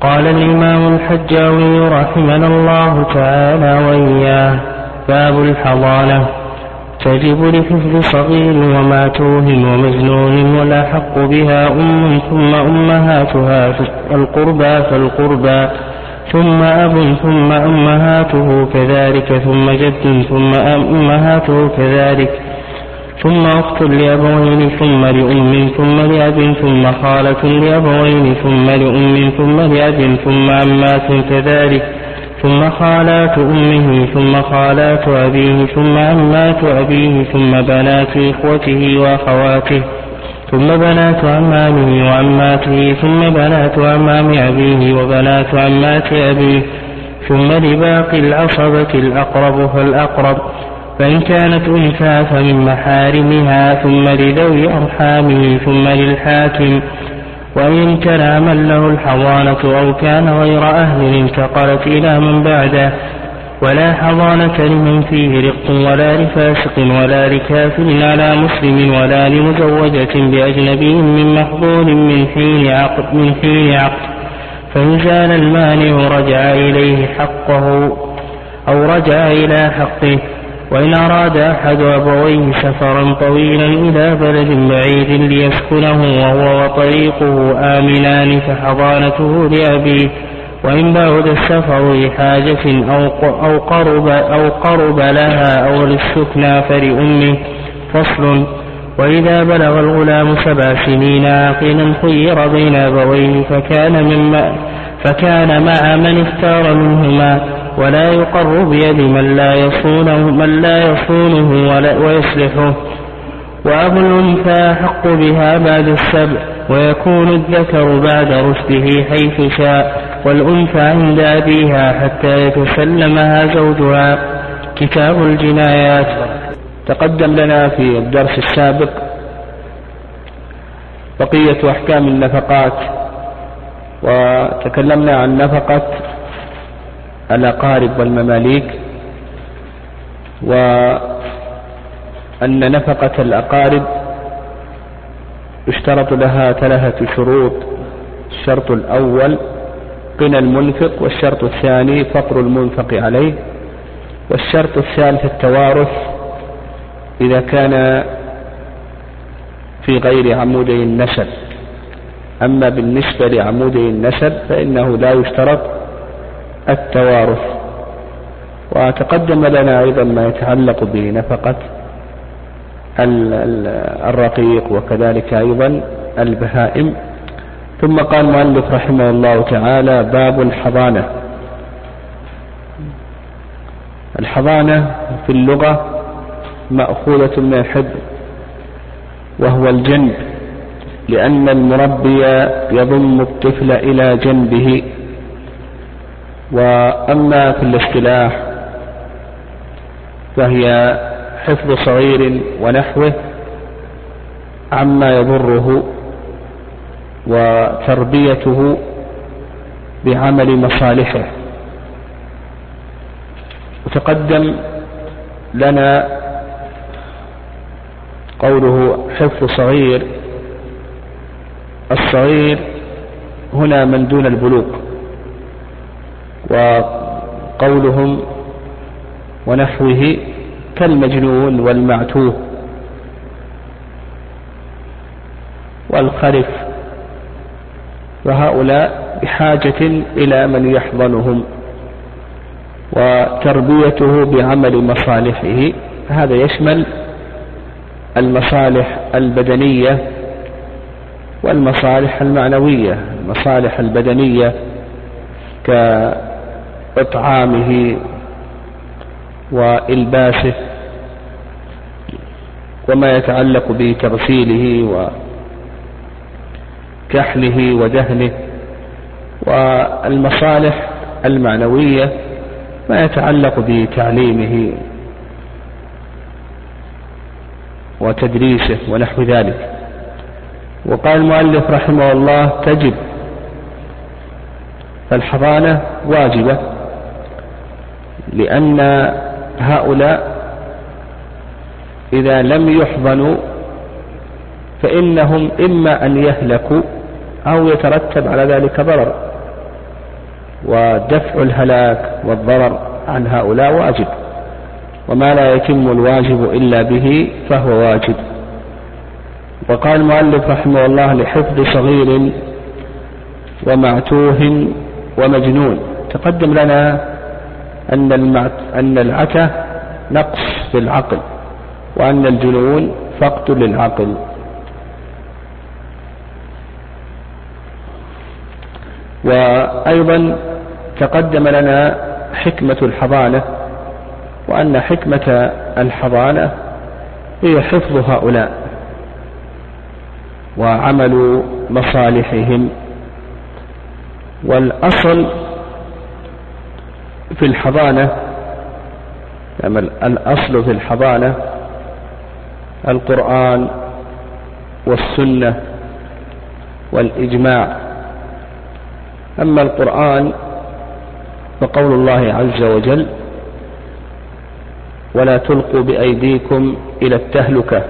قال الإمام الحجاوي رحمنا الله تعالى وإياه باب الحضانة. تجب لحفظ صغير وما توهن ومجنون ولا حق بها أم ثم أمهاتها القربى فالقربى ثم أب ثم أمهاته كذلك ثم جد ثم أمهاته كذلك. ثم أخت لأبوين ثم لأم ثم لأب ثم خالة لأبوين ثم لأم ثم لأب ثم عمات كذلك ثم خالات أمه ثم خالات أبيه ثم عمات أبيه ثم بنات إخوته وأخواته ثم بنات عمامه وعماته ثم بنات عمام أبيه وبنات عمات أبيه ثم لباقي العصبة الأقرب فالأقرب فإن كانت أنثى فمن محارمها ثم لذوي أرحامه ثم للحاكم وإن امتنع من له الحضانة أو كان غير أهل انتقلت إلى من بعده ولا حضانة لمن فيه رق ولا لفاسق ولا لكافر على مسلم ولا لمزوجة بأجنبي من محظور من حين عقد من حين عقد. فإن زال المانع رجع إليه حقه أو رجع إلى حقه. وإن أراد أحد أبويه سفرا طويلا إلى بلد بعيد ليسكنه وهو وطريقه آمنان فحضانته لأبيه وإن بعد السفر لحاجة أو قرب أو قرب لها أو للسكنى فلأمه فصل. وإذا بلغ الغلام سبع سنين عاقلا خير بين أبويه فكان مما فكان مع من اختار منهما. ولا يقر بيد من لا يصونه من لا يصونه ويصلحه. وأبو الأنثى حق بها بعد السبع ويكون الذكر بعد رشده حيث شاء. والأنثى عند أبيها حتى يتسلمها زوجها. كتاب الجنايات. تقدم لنا في الدرس السابق بقية أحكام النفقات وتكلمنا عن نفقة الأقارب والمماليك وأن نفقة الأقارب يشترط لها ثلاثة شروط الشرط الأول قنا المنفق والشرط الثاني فقر المنفق عليه والشرط الثالث التوارث إذا كان في غير عمودي النسب. أما بالنسبة لعمودي النسب فإنه لا يشترط التوارث. وتقدم لنا أيضا ما يتعلق بنفقة الرقيق وكذلك أيضا البهائم. ثم قال المؤلف رحمه الله تعالى باب الحضانة. الحضانة في اللغة مأخوذة من الحب وهو الجنب لأن المربي يضم الطفل إلى جنبه. وأما في الاصطلاح فهي حفظ صغير ونحوه عما يضره وتربيته بعمل مصالحه. وتقدم لنا قوله حفظ صغير. الصغير هنا من دون البلوغ. وقولهم ونحوه كالمجنون والمعتوه والخرف وهؤلاء بحاجة إلى من يحضنهم وتربيته بعمل مصالحه هذا يشمل المصالح البدنية والمصالح المعنوية المصالح البدنية كإطعامه وإلباسه وما يتعلق بتغسيله وكحله ودهنه والمصالح المعنوية ما يتعلق بتعليمه وتدريسه ونحو ذلك. وقال المؤلف رحمه الله تجب فالحضانة واجبة لأن هؤلاء إذا لم يحضنوا فإنهم إما أن يهلكوا أو يترتب على ذلك ضرر. ودفع الهلاك والضرر عن هؤلاء واجب. وما لا يتم الواجب إلا به فهو واجب. وقال المؤلف رحمه الله لحفظ صغير ومعتوه ومجنون تقدم لنا أن أن العته نقص في العقل وأن الجنون فقد للعقل. وأيضا تقدم لنا حكمة الحضانة وأن حكمة الحضانة هي حفظ هؤلاء وعمل مصالحهم. والأصل في الحضانة يعني الأصل في الحضانة القرآن والسنة والإجماع. أما القرآن فقول الله عز وجل ولا تلقوا بأيديكم إلى التهلكة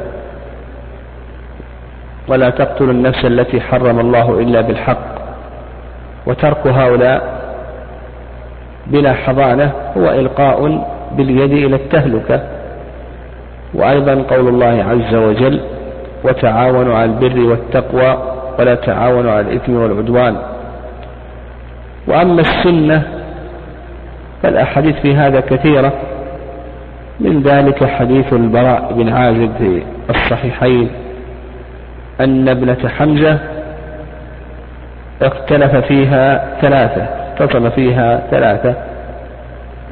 ولا تقتلوا النفس التي حرم الله إلا بالحق وترك هؤلاء بلا حضانة هو إلقاء باليد إلى التهلكة. وأيضا قول الله عز وجل وتعاونوا على البر والتقوى ولا تعاونوا على الإثم والعدوان. وأما السنة فالأحاديث في هذا كثيرة من ذلك حديث البراء بن عازب في الصحيحين أن ابنة حمزة اختلف فيها ثلاثة. اتصل فيها ثلاثة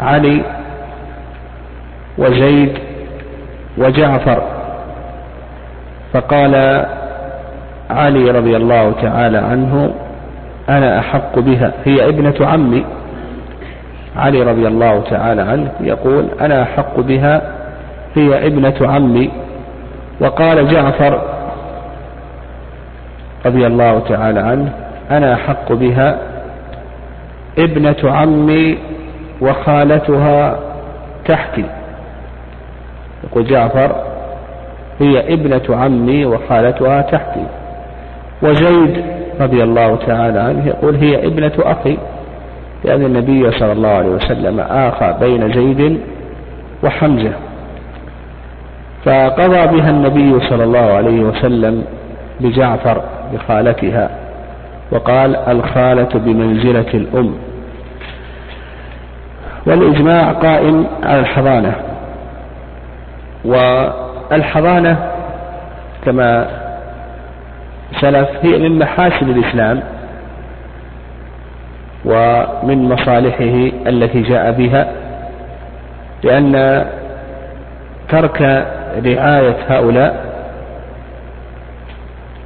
علي وزيد وجعفر. فقال علي رضي الله تعالى عنه أنا أحق بها. هي ابنة عمي. علي رضي الله تعالى عنه يقول أنا أحق بها. هي ابنة عمي. وقال جعفر رضي الله تعالى عنه أنا أحق بها. ابنة عمي وخالتها تحتي يقول جعفر هي ابنة عمي وخالتها تحتي وزيد رضي الله تعالى عنه يقول هي ابنة أخي لأن النبي صلى الله عليه وسلم آخى بين زيد وحمزة. فقضى بها النبي صلى الله عليه وسلم بجعفر بخالتها وقال الخالة بمنزلة الأم. والإجماع قائم على الحضانة. والحضانة كما سلف هي من محاسن الإسلام ومن مصالحه التي جاء بها لأن ترك رعاية هؤلاء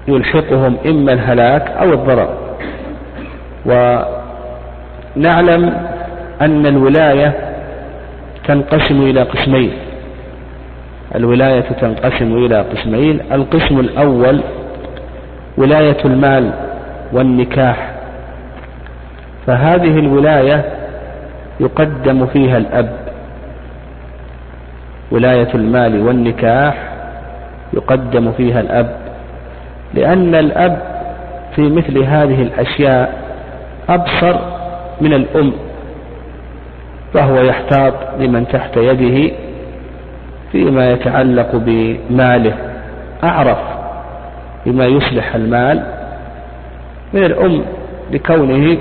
يلحقهم إما الهلاك أو الضرر. ونعلم أن الولاية تنقسم إلى قسمين. الولاية تنقسم إلى قسمين. القسم الأول ولاية المال والنكاح. فهذه الولاية يقدم فيها الأب. ولاية المال والنكاح يقدم فيها الأب. لأن الأب في مثل هذه الأشياء أبصر من الأم. فهو يحتاط لمن تحت يده فيما يتعلق بماله. أعرف بما يصلح المال من الأم لكونه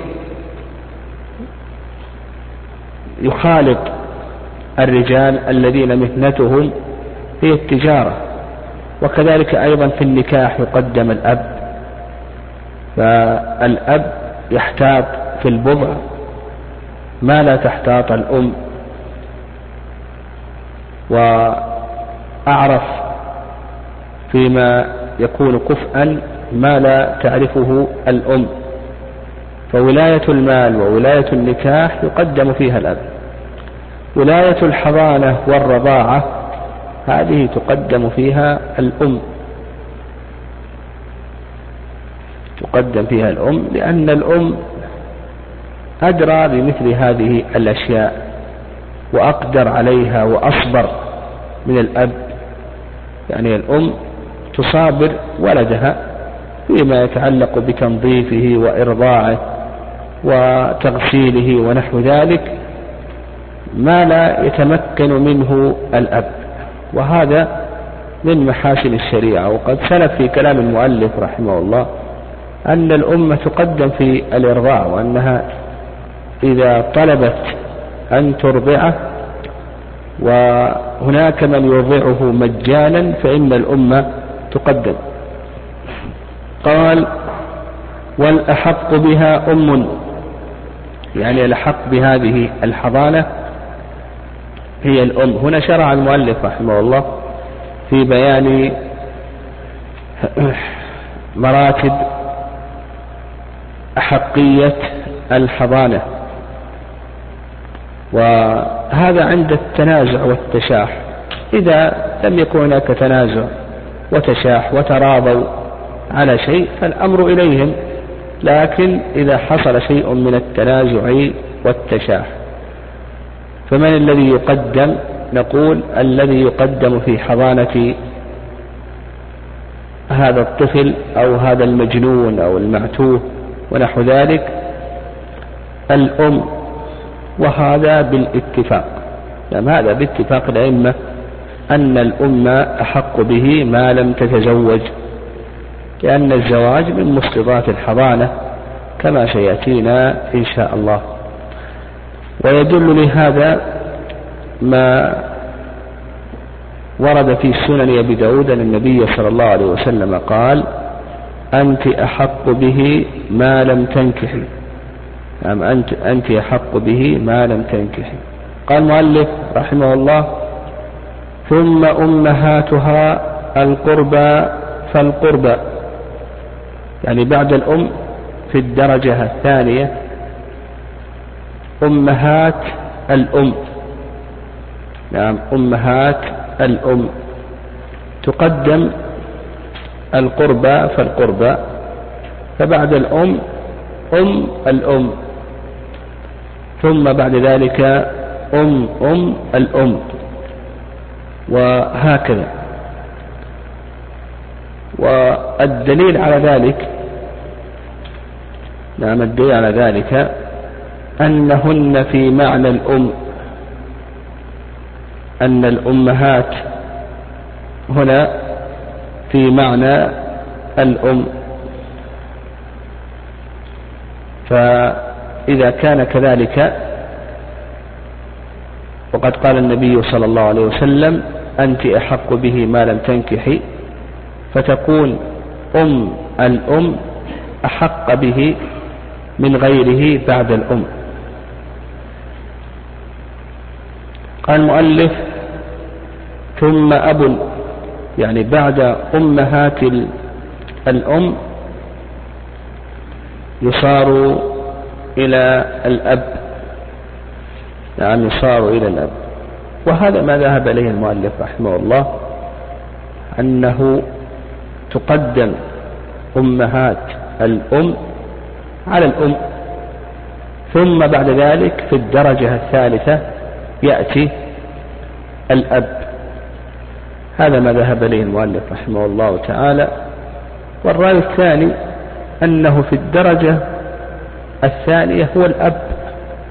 يخالط الرجال الذين مهنتهم هي التجارة وكذلك أيضا في النكاح يقدم الأب فالأب يحتاط في البضع ما لا تحتاط الأم. وأعرف فيما يكون كفءا ما لا تعرفه الأم. فولاية المال وولاية النكاح يقدم فيها الأب. ولاية الحضانة والرضاعة هذه تقدم فيها الأم. تقدم فيها الأم لأن الأم أدرى بمثل هذه الأشياء وأقدر عليها وأصبر من الأب يعني الأم تصابر ولدها فيما يتعلق بتنظيفه وإرضاعه وتغسيله ونحو ذلك ما لا يتمكن منه الأب. وهذا من محاسن الشريعة. وقد سلف في كلام المؤلف رحمه الله أن الأمة تقدم في الإرضاع وأنها إذا طلبت أن ترضعه وهناك من يرضعه مجانا فإن الأمة تقدم. قال والأحق بها أم يعني الأحق بهذه الحضانة هي الأم. هنا شرع المؤلف رحمه الله في بيان مراتب أحقية الحضانة. وهذا عند التنازع والتشاح. إذا لم يكن هناك تنازع وتشاح وتراضوا على شيء فالأمر إليهم لكن إذا حصل شيء من التنازع والتشاح. فمن الذي يقدم؟ نقول الذي يقدم في حضانة هذا الطفل أو هذا المجنون أو المعتوه ونحو ذلك الأم وهذا بالاتفاق. يعني هذا باتفاق الأئمة أن الأم أحق به ما لم تتزوج لأن الزواج من مسقطات الحضانة كما سيأتينا إن شاء الله. ويدل لهذا ما ورد في سنن أبي داود أن النبي صلى الله عليه وسلم قال أنت أحق به ما لم تنكحي نعم أنت, أنت أحق به ما لم تنكحي قال المؤلف رحمه الله ثم أمهاتها القربى فالقربى يعني بعد الأم في الدرجة الثانية أمهات الأم. نعم أمهات الأم. تقدم القربى فالقربى فبعد الأم أم الأم. ثم بعد ذلك أم أم الأم. وهكذا. والدليل على ذلك نعم الدليل على ذلك أنهن في معنى الأم. أن الأمهات هنا في معنى الأم. فإذا كان كذلك وقد قال النبي صلى الله عليه وسلم أنت أحق به ما لم تنكحي فتكون أم الأم أحق به من غيره بعد الأم. قال المؤلف ثم أب يعني بعد أمهات الأم يصار إلى الأب. يعني يصار إلى الأب. وهذا ما ذهب إليه المؤلف رحمه الله أنه تقدم أمهات الأم على الأم ثم بعد ذلك في الدرجة الثالثة يأتي الأب. هذا ما ذهب إليه المؤلف رحمه الله تعالى. والرأي الثاني أنه في الدرجة الثانية هو الأب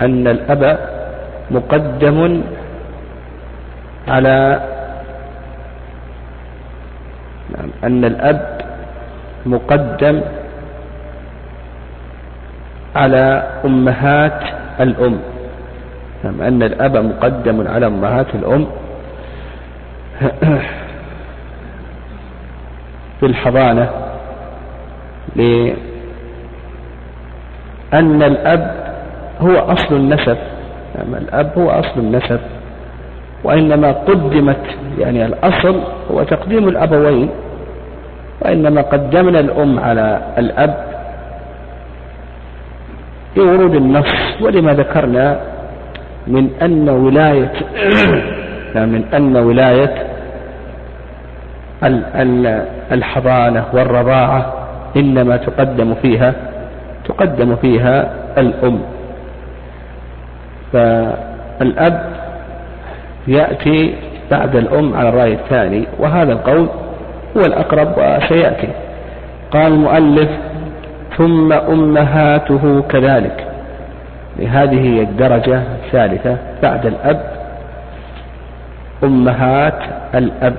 أن الأب مقدم على نعم أن الأب مقدم على أمهات الأم. نعم أن الأب مقدم على أمهات الأم. في الحضانة لأن الأب هو أصل النسب. نعم الأب هو أصل النسب. وإنما قدمت يعني الأصل هو تقديم الأبوين وإنما قدمنا الأم على الأب لورود النص. ولما ذكرنا من أن ولاية من أن ولاية الحضانة والرضاعة إنما تقدم فيها تقدم فيها الأم. فالأب يأتي بعد الأم على الرأي الثاني وهذا القول هو الأقرب وسيأتي. قال المؤلف ثم أمهاته كذلك. هذه هي الدرجة الثالثة بعد الأب. أمهات الأب.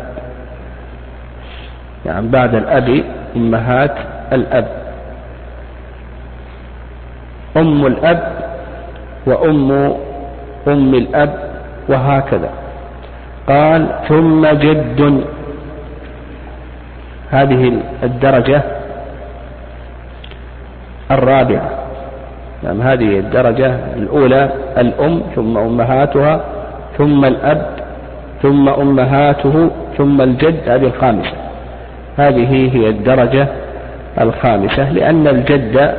يعني بعد الأب أمهات الأب. أم الأب وأم أم الأب وهكذا. قال ثم جد. هذه الدرجة الرابعة. نعم هذه الدرجة الأولى الأم ثم أمهاتها ثم الأب ثم أمهاته ثم الجد هذه الخامسة. هذه هي الدرجة الخامسة لأن الجد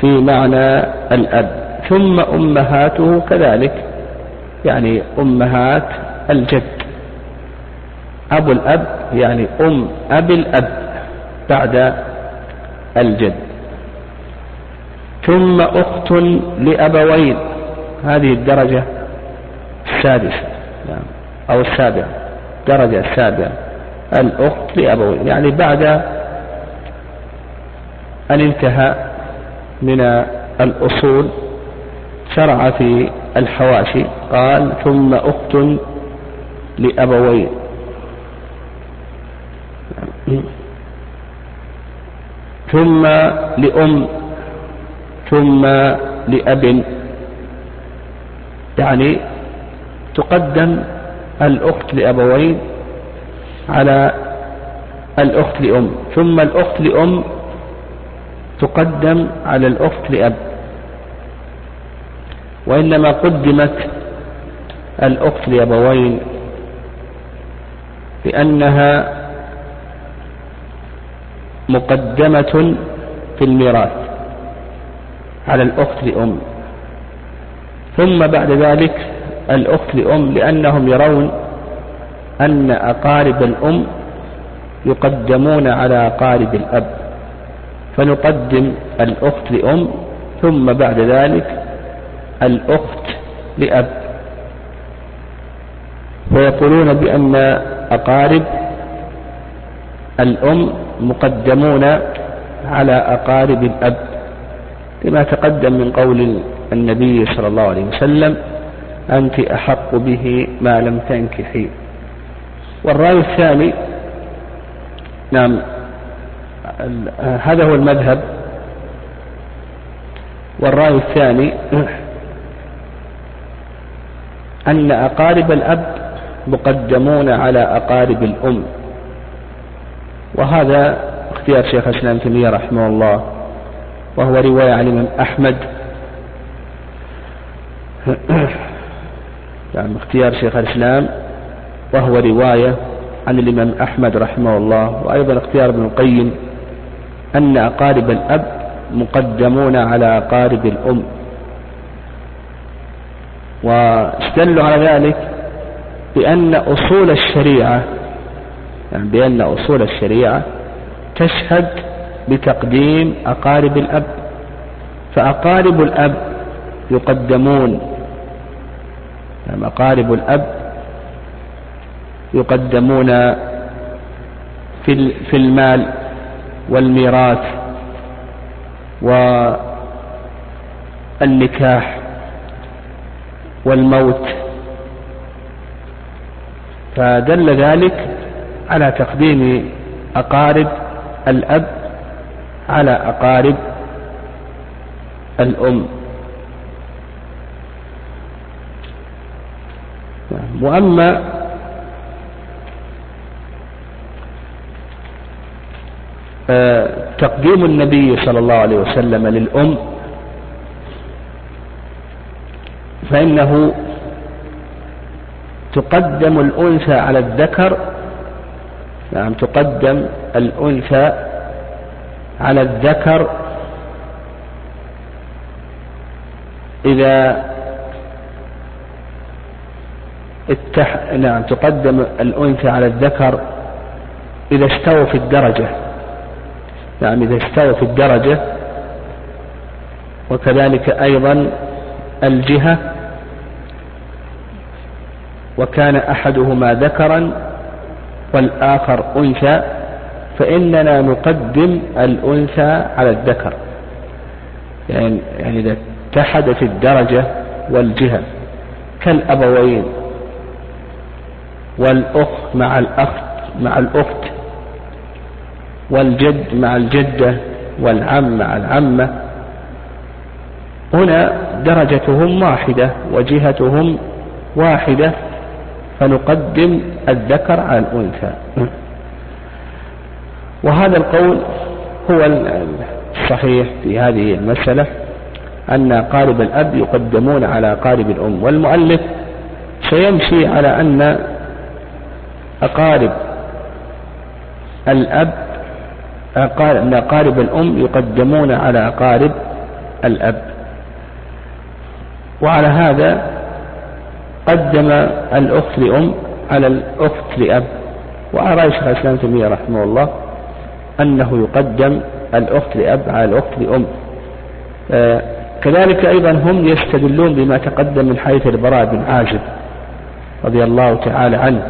في معنى الأب. ثم أمهاته كذلك. يعني أمهات الجد. أبو الأب يعني أم أبي الأب بعد الجد. ثم أخت لأبوين. هذه الدرجة السادسة. نعم. أو السابعة. الدرجة السابعة. الأخت لأبوين. يعني بعد أن انتهى من الأصول شرع في الحواشي. قال ثم أخت لأبوين ثم لأم. ثم لأب. يعني تقدم الأخت لأبوين على الأخت لأم. ثم الأخت لأم تقدم على الأخت لأب. وإنما قدمت الأخت لأبوين لأنها مقدمة في الميراث على الأخت لأم. ثم بعد ذلك الأخت لأم لأنهم يرون أن أقارب الأم يقدمون على أقارب الأب. فنقدم الأخت لأم ثم بعد ذلك الأخت لأب. ويقولون بأن أقارب الأم مقدمون على أقارب الأب لما تقدم من قول النبي صلى الله عليه وسلم أنت أحق به ما لم تنكحي. والرأي الثاني نعم هذا هو المذهب. والرأي الثاني أن أقارب الأب مقدمون على أقارب الأم. وهذا اختيار شيخ الإسلام تيمية رحمه الله وهو رواية عن الإمام أحمد. يعني اختيار شيخ الإسلام وهو رواية عن الإمام أحمد رحمه الله وأيضا اختيار ابن القيم. أن أقارب الأب مقدمون على أقارب الأم. واستدلوا على ذلك بأن أصول الشريعة يعني بأن أصول الشريعة تشهد بتقديم أقارب الأب. فأقارب الأب يقدمون يعني أقارب الأب يقدمون في في المال. والميراث والنكاح والموت فدل ذلك على تقديم أقارب الأب على أقارب الأم. وأما آه، تقديم النبي صلى الله عليه وسلم للأم فإنه تقدم الأنثى على الذكر نعم تقدم الأنثى على الذكر إذا التح... نعم تقدم الأنثى على الذكر إذا استووا في الدرجة. نعم إذا استووا في الدرجة. وكذلك أيضا الجهة. وكان أحدهما ذكرا والآخر أنثى فإننا نقدم الأنثى على الذكر. يعني, يعني إذا اتحدت الدرجة والجهة كالأبوين والأخ مع الأخت مع الأخت والجد مع الجدة والعم مع العمة. هنا درجتهم واحدة وجهتهم واحدة فنقدم الذكر على الأنثى وهذا القول هو الصحيح في هذه المسألة أن أقارب الأب يقدمون على أقارب الأم والمؤلف سيمشي على أن أقارب الأب أن أقارب الأم يقدمون على أقارب الأب. وعلى هذا قدم الأخت لأم على الأخت لأب. رأي شيخ الإسلام تيمية رحمه الله أنه يقدم الأخت لأب على الأخت لأم. آه، كذلك أيضا هم يستدلون بما تقدم من حيث البراء بن عازب رضي الله تعالى عنه.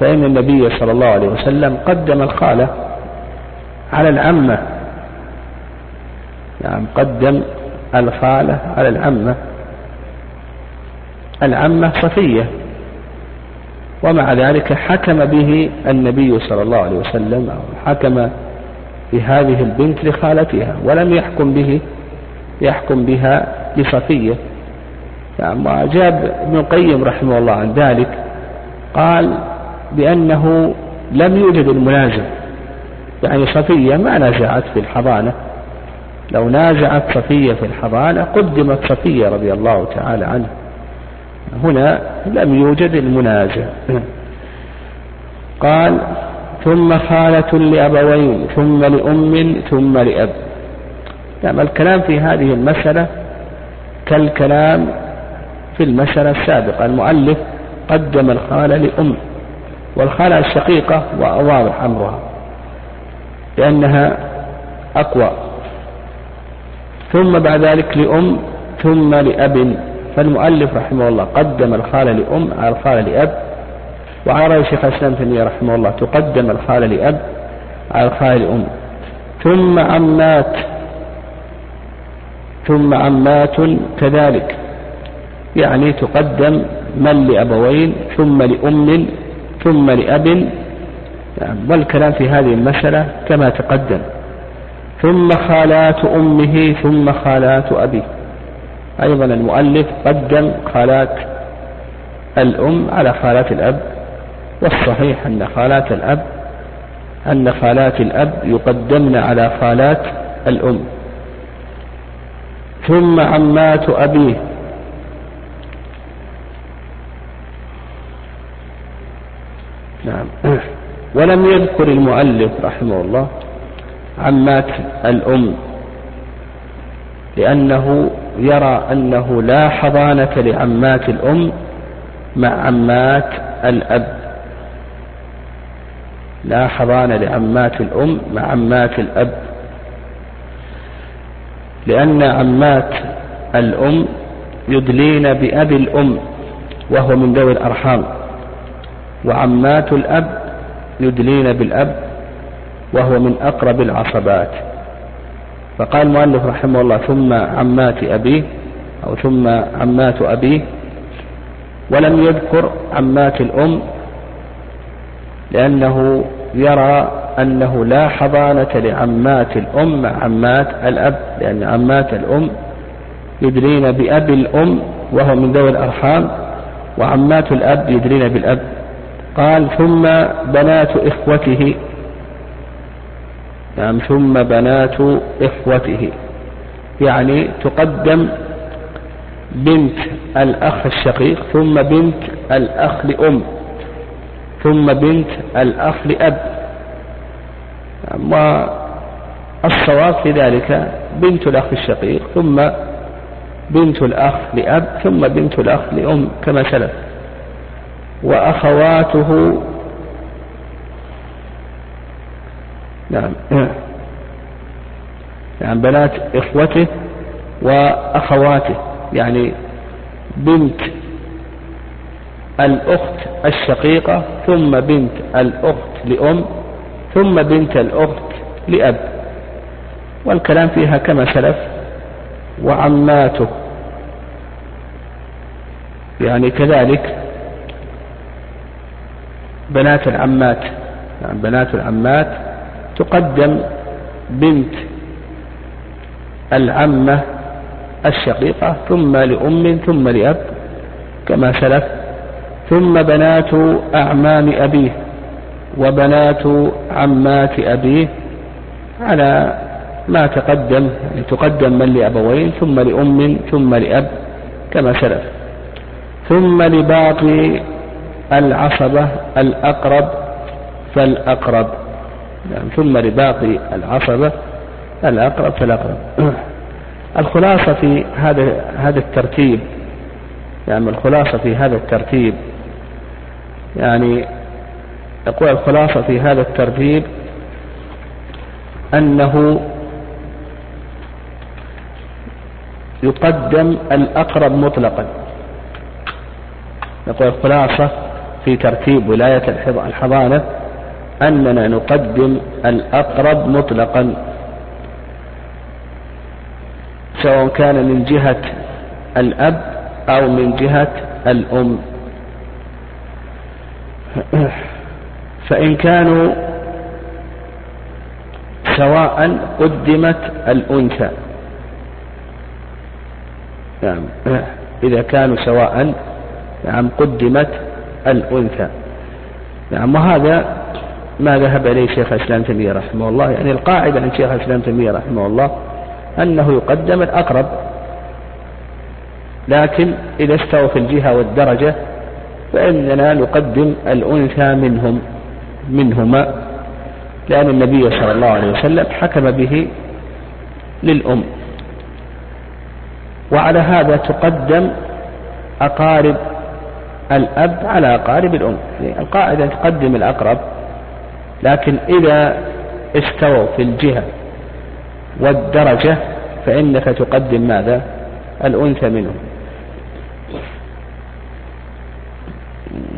فإن النبي صلى الله عليه وسلم قدم الخالة على العمة نعم قدم الخالة على العمة العمة صفية. ومع ذلك حكم به النبي صلى الله عليه وسلم أو حكم بهذه البنت لخالتها ولم يحكم به يحكم بها لصفية. نعم وجاب ابن القيم رحمه الله عن ذلك قال بأنه لم يوجد الملازم. يعني صفية ما نازعت في الحضانة. لو نازعت صفية في الحضانة قدمت صفية رضي الله تعالى عنها هنا لم يوجد المنازع. قال ثم خالة لأبوين ثم لأم ثم لأب. نعم الكلام في هذه المسألة كالكلام في المسألة السابقة. المؤلف قدم الخالة لأم والخالة الشقيقة وواضح أمرها. لأنها أقوى. ثم بعد ذلك لأم ثم لأب. فالمؤلف رحمه الله قدم الخالة لأم على الخالة لأب. وعلى رأي شيخ الإسلام تيمية رحمه الله تقدم الخالة لأب على الخالة لأم. ثم عمات. ثم عمات كذلك. يعني تقدم من لأبوين ثم لأم ثم لأب. والكلام في هذه المسألة كما تقدم. ثم خالات أمه ثم خالات أبيه. أيضا المؤلف قدم خالات الأم على خالات الأب والصحيح أن خالات الأب أن خالات الأب يقدمن على خالات الأم. ثم عمات أبيه. نعم. ولم يذكر المؤلف رحمه الله عمات الأم لأنه يرى أنه لا حضانة لعمات الأم مع عمات الأب. لا حضانة لعمات الأم مع عمات الأب لأن عمات الأم يدلين بأبي الأم وهو من ذوي الأرحام وعمات الأب يدلين بالأب وهو من أقرب العصبات. فقال المؤلف رحمه الله ثم عمات أبيه أو ثم عمات أبيه ولم يذكر عمات الأم لأنه يرى أنه لا حضانة لعمات الأم مع عمات الأب لأن عمات الأم يدرين بأب الأم وهو من ذوي الأرحام وعمات الأب يدرين بالأب. قال ثم بنات إخوته. نعم ثم بنات إخوته. يعني تقدم بنت الأخ الشقيق ثم بنت الأخ لأم ثم بنت الأخ لأب. والصواب في ذلك بنت الأخ الشقيق ثم بنت الأخ لأب ثم بنت الأخ لأم كما سلف. وأخواته. نعم. نعم بنات إخوته وأخواته يعني بنت الأخت الشقيقة ثم بنت الأخت لأم ثم بنت الأخت لأب. والكلام فيها كما سلف وعماته. يعني كذلك بنات العمات. يعني بنات العمات تقدم بنت العمة الشقيقة ثم لأم ثم لأب كما سلف. ثم بنات أعمام أبيه وبنات عمات أبيه على ما تقدم يعني تقدم من لأبوين ثم لأم ثم لأب كما سلف. ثم لباقي العصبة الأقرب فالأقرب. يعني ثم لباقي العصبة الأقرب فالأقرب. الخلاصة في هذا هذا الترتيب. يعني الخلاصة في هذا الترتيب. يعني يقول الخلاصة في هذا الترتيب أنه يقدم الأقرب مطلقا. يقول الخلاصة في ترتيب ولاية الحضانة أننا نقدم الأقرب مطلقا سواء كان من جهة الأب أو من جهة الأم. فإن كانوا سواء قدمت الأنثى. نعم. إذا كانوا سواء نعم قدمت الأنثى. نعم وهذا ما ذهب إليه شيخ الإسلام تيمية رحمه الله. يعني القاعدة عن شيخ الإسلام تيمية رحمه الله أنه يقدم الأقرب لكن إذا استوى في الجهة والدرجة فإننا نقدم الأنثى منهم منهما لأن النبي صلى الله عليه وسلم حكم به للأم. وعلى هذا تقدم أقارب الأب على أقارب الأم. يعني القاعدة تقدم الأقرب لكن إذا استووا في الجهة والدرجة فإنك تقدم ماذا؟ الأنثى منهم.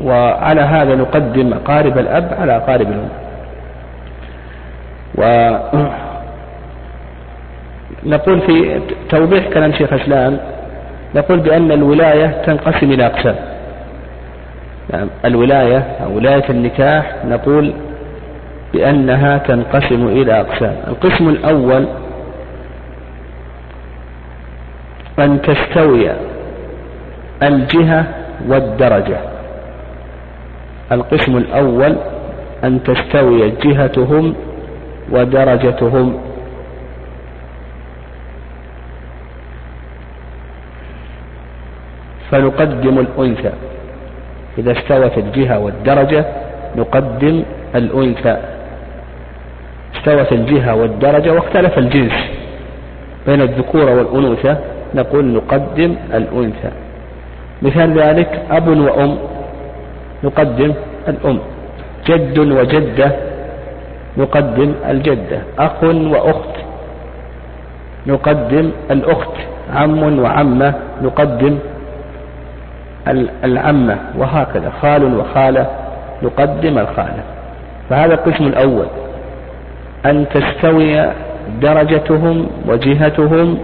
وعلى هذا نقدم أقارب الأب على أقارب الأم. ونقول في توضيح كلام شيخ الإسلام نقول بأن الولاية تنقسم إلى أقسام. الولاية أو ولاية النكاح نقول بأنها تنقسم إلى أقسام. القسم الأول أن تستوي الجهة والدرجة. القسم الأول أن تستوي جهتهم ودرجتهم. فنقدم الأنثى. إذا استوت الجهة والدرجة نقدم الأنثى. استوت الجهة والدرجة واختلف الجنس بين الذكورة والأنوثة نقول نقدم الأنثى. مثال ذلك أب وأم. نقدم الأم. جد وجدة نقدم الجدة. أخ وأخت نقدم الأخت. عم وعمة نقدم العمة وهكذا خال وخالة نقدم الخالة. فهذا القسم الأول أن تستوي درجتهم وجهتهم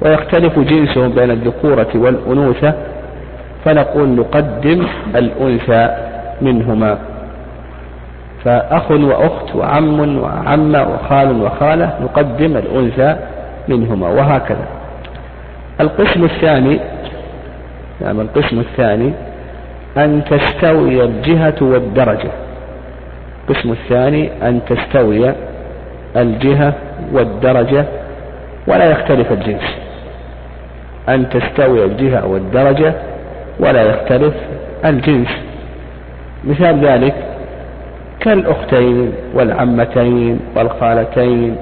ويختلف جنسهم بين الذكورة والأنوثة فنقول نقدم الأنثى منهما. فأخ وأخت وعم وعمة وخال وخالة نقدم الأنثى منهما وهكذا. القسم الثاني نعم القسم الثاني أن تستوي الجهة والدرجة. القسم الثاني أن تستوي الجهة والدرجة ولا يختلف الجنس. أن تستوي الجهة والدرجة ولا يختلف الجنس. مثال ذلك كالأختين والعمتين والخالتين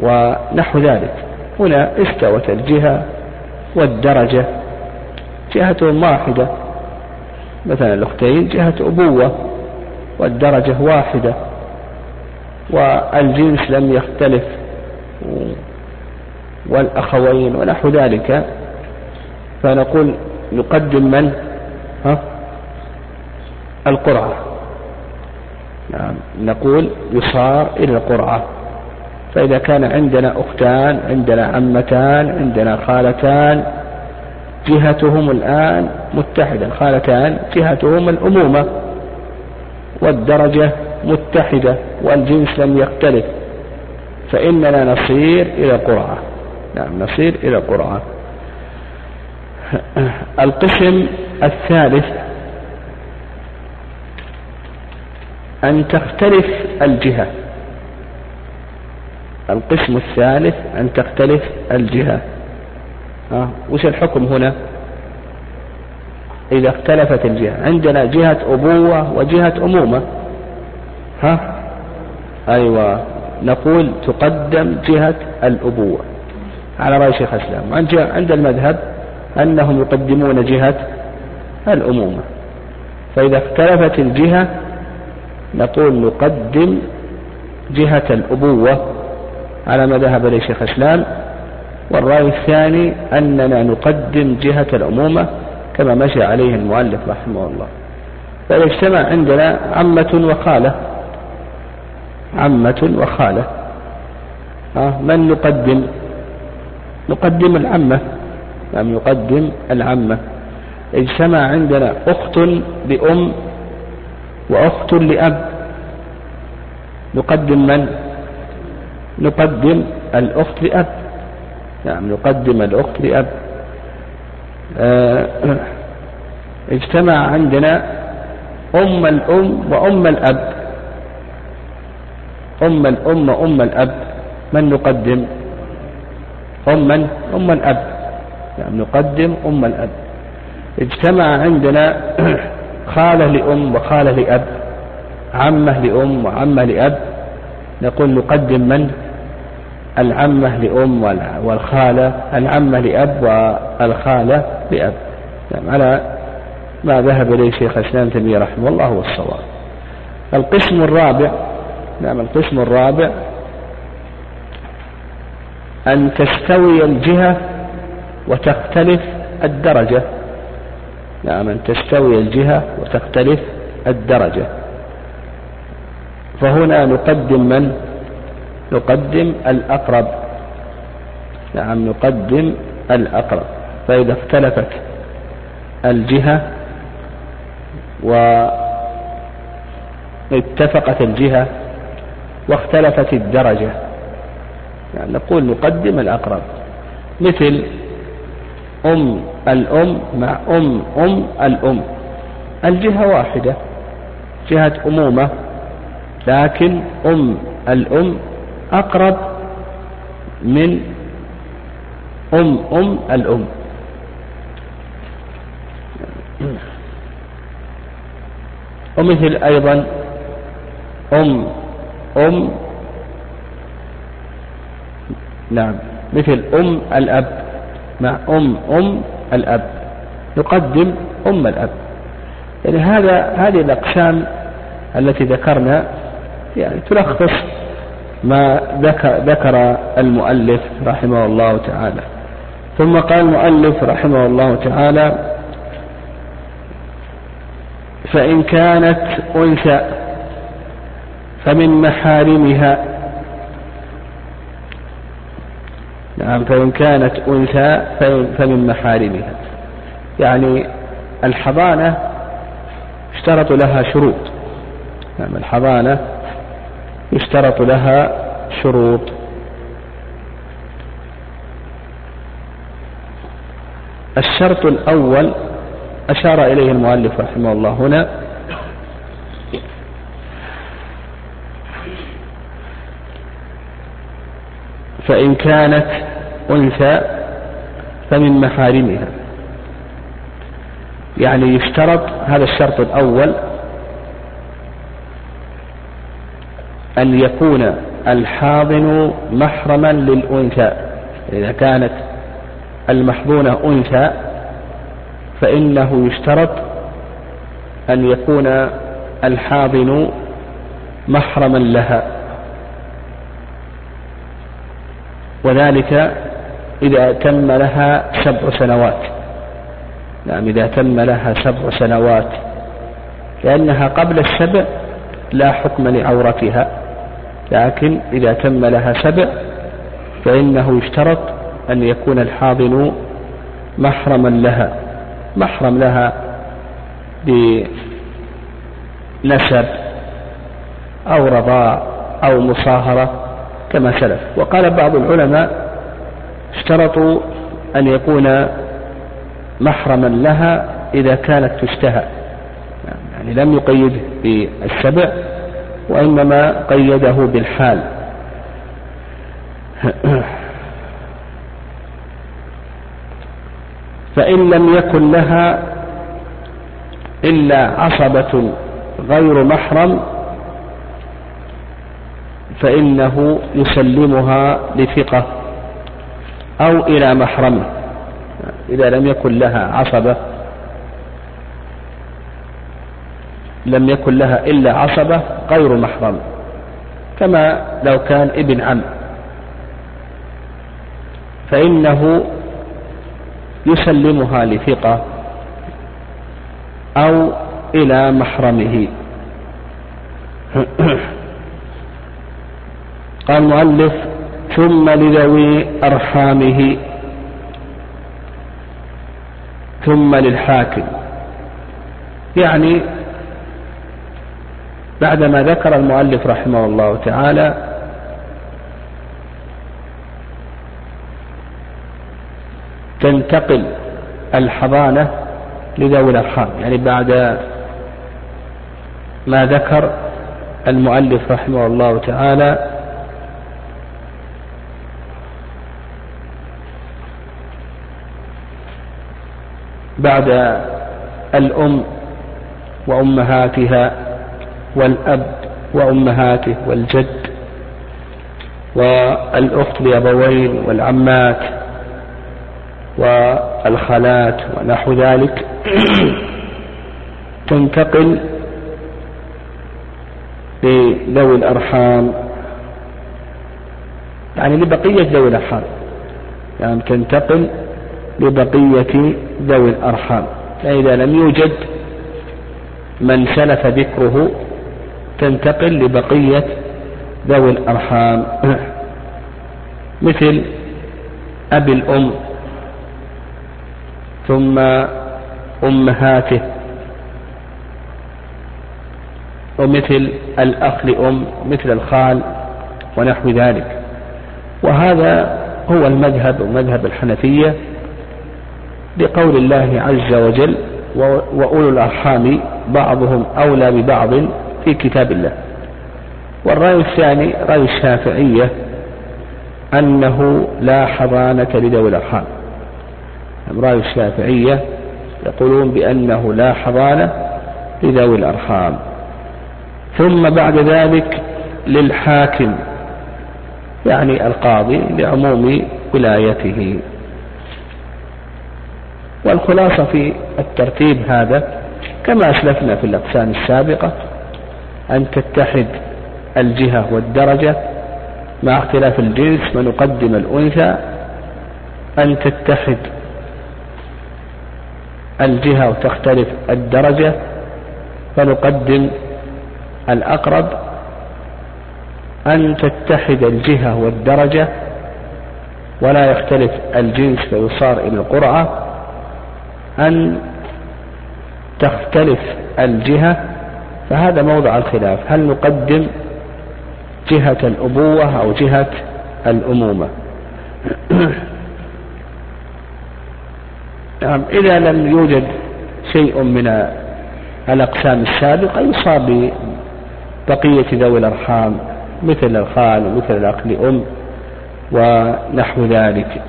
ونحو ذلك. هنا استوت الجهة والدرجة جهتهم واحدة. مثلا الأختين جهة أبوة والدرجة واحدة. والجنس لم يختلف. والأخوين ونحو ذلك. فنقول نقدم من؟ ها؟ القرعة. نعم. نقول يصار إلى القرعة. فإذا كان عندنا أختان عندنا عمتان عندنا خالتان جهتهم الآن متحدة. الخالتان جهتهم الأمومة والدرجة متحدة والجنس لم يختلف. فإننا نصير إلى قرعة. نعم نصير إلى قرعة. القسم الثالث أن تختلف الجهة. القسم الثالث أن تختلف الجهة. ها؟ وش الحكم هنا؟ إذا اختلفت الجهة. عندنا جهة أبوة وجهة أمومة. ها؟ أيوة. نقول تقدم جهة الأبوة. على رأي شيخ الإسلام. عند المذهب أنهم يقدمون جهة الأمومة. فإذا اختلفت الجهة نقول نقدم جهة الأبوة. على ما ذهب إليه شيخ الإسلام والرأي الثاني أننا نقدم جهة الأمومة كما مشى عليه المؤلف رحمه الله. فإذا اجتمع عندنا عمة وخالة. عمة وخالة. من نقدم؟ نقدم العمة. نعم نقدم العمة. اجتمع عندنا أخت لأم وأخت لأب. نقدم من؟ نقدم الأخت لأب. نعم نقدم الأخت لأب. آه اجتمع عندنا أم الأم وأم الأب. أم الأم وأم الأب. من نقدم؟ أم من؟ أم الأب. نعم نقدم أم الأب. اجتمع عندنا خالة لأم وخالة لأب. عمة لأم وعمة لأب. نقول نقدم من؟ العمة لأم والخالة العمة لأب والخالة لأب. نعم على ما ذهب إليه شيخ الإسلام تيمية رحمه الله هو الصواب القسم الرابع نعم القسم الرابع أن تستوي الجهة وتختلف الدرجة. نعم أن تستوي الجهة وتختلف الدرجة. فهنا نقدم من؟ نقدم الأقرب. نعم نقدم الأقرب. فإذا اختلفت الجهة واتفقت الجهة واختلفت الدرجة. يعني نقول نقدم الأقرب. مثل أم الأم مع أم أم الأم. الجهة واحدة جهة أمومة لكن أم الأم أقرب من أم أم الأم. ومثل أيضا أم أم نعم مثل أم الأب مع أم أم الأب. نقدم أم الأب. يعني هذا هذه الأقسام التي ذكرنا يعني تلخص ما ذكر, ذكر المؤلف رحمه الله تعالى. ثم قال المؤلف رحمه الله تعالى فإن كانت أنثى فمن محارمها. نعم فإن كانت أنثى فمن محارمها. يعني الحضانة اشترط لها شروط. نعم الحضانة يشترط لها شروط. الشرط الأول أشار إليه المؤلف رحمه الله هنا. فإن كانت أنثى فمن محارمها. يعني يشترط هذا الشرط الأول أن يكون الحاضن محرما للأنثى. إذا كانت المحضونة أنثى فإنه يشترط أن يكون الحاضن محرما لها. وذلك إذا تم لها سبع سنوات. نعم إذا تم لها سبع سنوات. لأنها قبل السبع لا حكم لعورتها. لكن إذا تم لها سبع فإنه يشترط أن يكون الحاضن محرما لها محرم لها بنسب أو رضاع أو مصاهرة كما سلف. وقال بعض العلماء اشترطوا أن يكون محرما لها إذا كانت تشتهى يعني لم يقيده بالسبع وإنما قيده بالحال. فإن لم يكن لها إلا عصبة غير محرم فإنه يسلمها لثقة أو إلى محرمه إذا لم يكن لها عصبة لم يكن لها إلا عصبة غير محرم كما لو كان ابن عم. فإنه يسلمها لثقة أو إلى محرمه. قال المؤلف ثم لذوي أرحامه. ثم للحاكم. يعني بعدما ذكر المؤلف رحمه الله تعالى تنتقل الحضانة لذوي الأرحام يعني بعد ما ذكر المؤلف رحمه الله تعالى بعد الأم وأمهاتها والأب وأمهاته والجد والأخت لأبوين والعمات والخالات ونحو ذلك تنتقل لذوي الأرحام يعني لبقية ذوي الأرحام يعني تنتقل لبقية ذوي الأرحام فإذا لم يوجد من سلف ذكره تنتقل لبقية ذوي الأرحام. مثل أبي الأم ثم أمهاته ومثل الأخ لأم مثل الخال ونحو ذلك. وهذا هو المذهب ومذهب الحنفية لقول الله عز وجل وأولو الأرحام بعضهم أولى ببعض في كتاب الله. والرأي الثاني رأي الشافعية أنه لا حضانة لذوي الأرحام. رأي الشافعية يقولون بأنه لا حضانة لذوي الأرحام. ثم بعد ذلك للحاكم يعني القاضي لعموم ولايته. والخلاصة في الترتيب هذا كما أسلفنا في الأقسام السابقة أن تتحد الجهة والدرجة مع اختلاف الجنس ونقدم الأنثى أن تتحد الجهة وتختلف الدرجة فنقدم الأقرب أن تتحد الجهة والدرجة ولا يختلف الجنس فيصار إلى القرعة أن تختلف الجهة فهذا موضع الخلاف. هل نقدم جهة الأبوة أو جهة الأمومة؟ نعم إذا لم يوجد شيء من الأقسام السابقة يصاب بقية ذوي الأرحام مثل الخال ومثل الأخ لأم ونحو ذلك.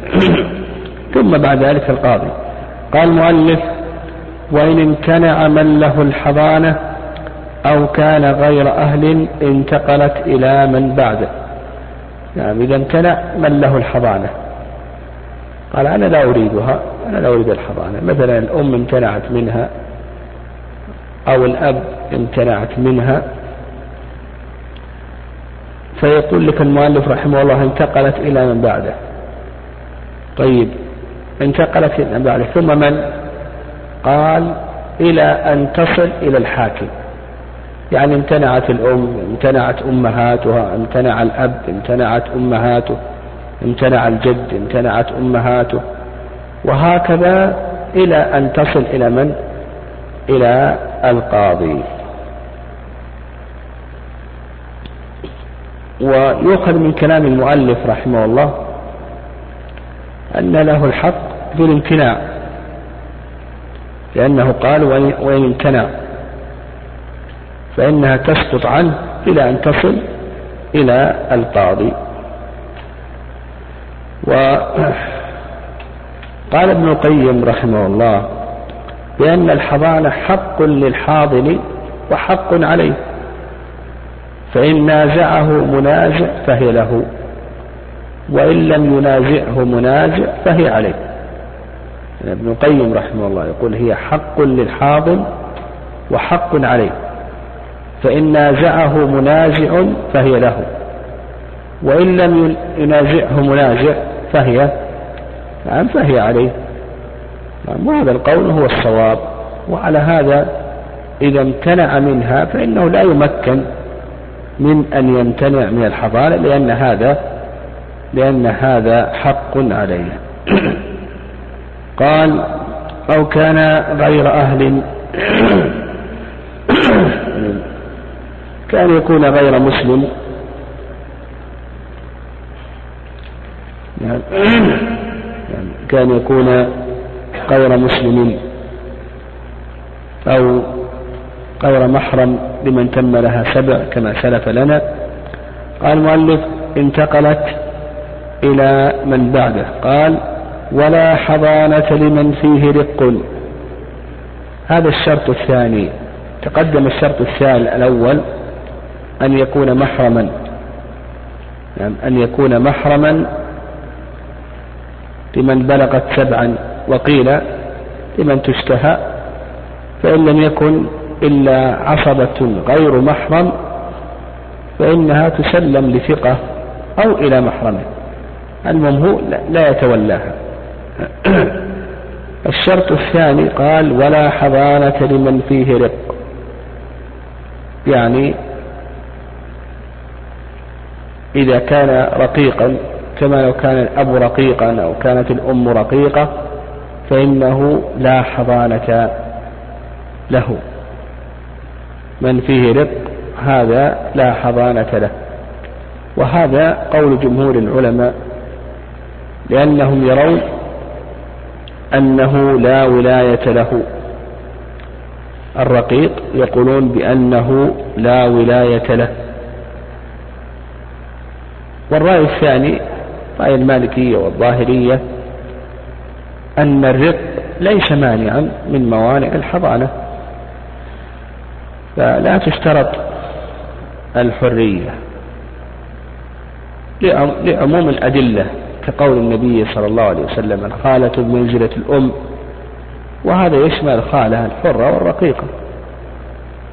ثم بعد ذلك القاضي. قال المؤلف وإن امتنع من له الحضانة أو كان غير أهل انتقلت إلى من بعده. نعم إذا امتنع من له الحضانة؟ قال أنا لا أريدها أنا لا أريد الحضانة. مثلا الأم امتنعت منها أو الأب امتنعت منها فيقول لك المؤلف رحمه الله انتقلت إلى من بعده. طيب انتقلت إلى من بعده ثم من؟ قال إلى أن تصل إلى الحاكم. يعني امتنعت الأم امتنعت أمهاتها امتنع الأب امتنعت أمهاته امتنع الجد امتنعت أمهاته. وهكذا إلى أن تصل إلى من؟ إلى القاضي. ويؤخذ من كلام المؤلف رحمه الله أن له الحق في الامتناع لأنه قال وإن امتنع. فإنها تسقط عنه إلى أن تصل إلى القاضي. وقال ابن القيم رحمه الله بأن الحضانة حق للحاضن وحق عليه فإن نازعه منازع فهي له وإن لم ينازعه منازع فهي عليه. ابن القيم رحمه الله يقول هي حق للحاضن وحق عليه. فإن نازعه منازع فهي له. وإن لم ينازعه منازع فهي نعم فهي عليه. نعم وهذا القول هو الصواب. وعلى هذا إذا امتنع منها فإنه لا يمكن من أن يمتنع من الحضانة لأن هذا لأن هذا حق عليه قال أو كان غير أهل كان يكون غير مسلم. كان يكون غير مسلم. أو غير محرم لمن تم لها سبع كما سلف لنا. قال المؤلف انتقلت إلى من بعده. قال ولا حضانة لمن فيه رق. هذا الشرط الثاني. تقدم الشرط الثاني الأول. أن يكون محرما. يعني أن يكون محرما لمن بلغت سبعا وقيل لمن تشتهى فإن لم يكن إلا عصبة غير محرم فإنها تسلم لثقة أو إلى محرمه المهم لا يتولاها. الشرط الثاني قال ولا حضانة لمن فيه رق. يعني إذا كان رقيقا كما لو كان الأب رقيقا أو كانت الأم رقيقة فإنه لا حضانة له. من فيه رق هذا لا حضانة له. وهذا قول جمهور العلماء لأنهم يرون أنه لا ولاية له. الرقيق يقولون بأنه لا ولاية له. والرأي الثاني رأي المالكية والظاهرية أن الرق ليس مانعا من موانع الحضانة. فلا تشترط الحرية لعموم الأدلة كقول النبي صلى الله عليه وسلم الخالة بمنزلة الأم. وهذا يشمل الخالة الحرة والرقيقة.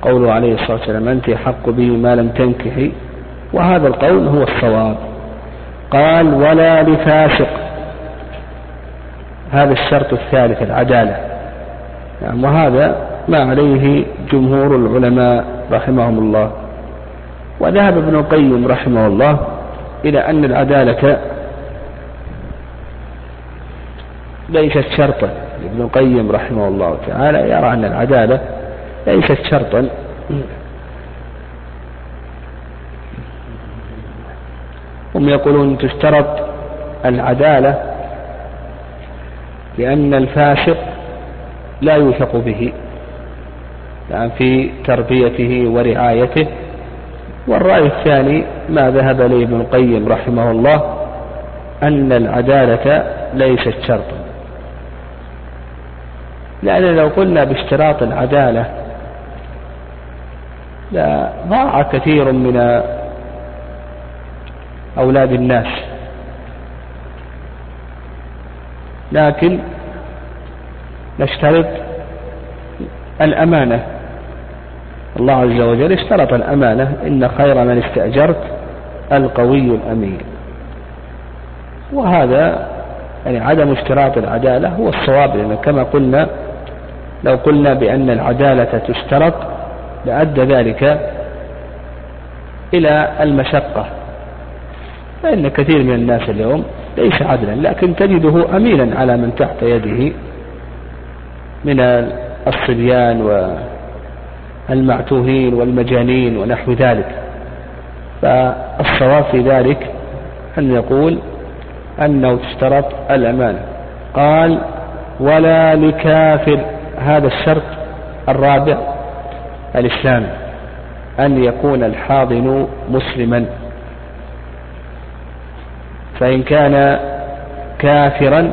قوله عليه الصلاة والسلام أنت حق به ما لم تنكحي. وهذا القول هو الصواب. قال ولا لفاسق. هذا الشرط الثالث العدالة. يعني وهذا ما عليه جمهور العلماء رحمهم الله. وذهب ابن القيم رحمه الله إلى أن العدالة ليست شرطا. ابن القيم رحمه الله تعالى يرى أن العدالة ليست شرطا. هم يقولون تشترط العدالة لأن الفاسق لا يوثق به يعني في تربيته ورعايته. والرأي الثاني ما ذهب إليه ابن القيم رحمه الله أن العدالة ليست شرطا. لأن لو قلنا باشتراط العدالة لا ضاع كثير من أولاد الناس. لكن نشترط الأمانة. الله عز وجل اشترط الأمانة. إن خير من استأجرت القوي الأمين. وهذا يعني عدم اشتراط العدالة هو الصواب لأن كما قلنا لو قلنا بأن العدالة تشترط لأدى ذلك إلى المشقة. فإن كثير من الناس اليوم ليس عدلا لكن تجده أمينا على من تحت يده من الصبيان والمعتوهين والمجانين ونحو ذلك. فالصواب في ذلك أن يقول أنه تشترط الأمانة قال ولا لكافر. هذا الشرط الرابع الإسلام أن يكون الحاضن مسلما. فإن كان كافرا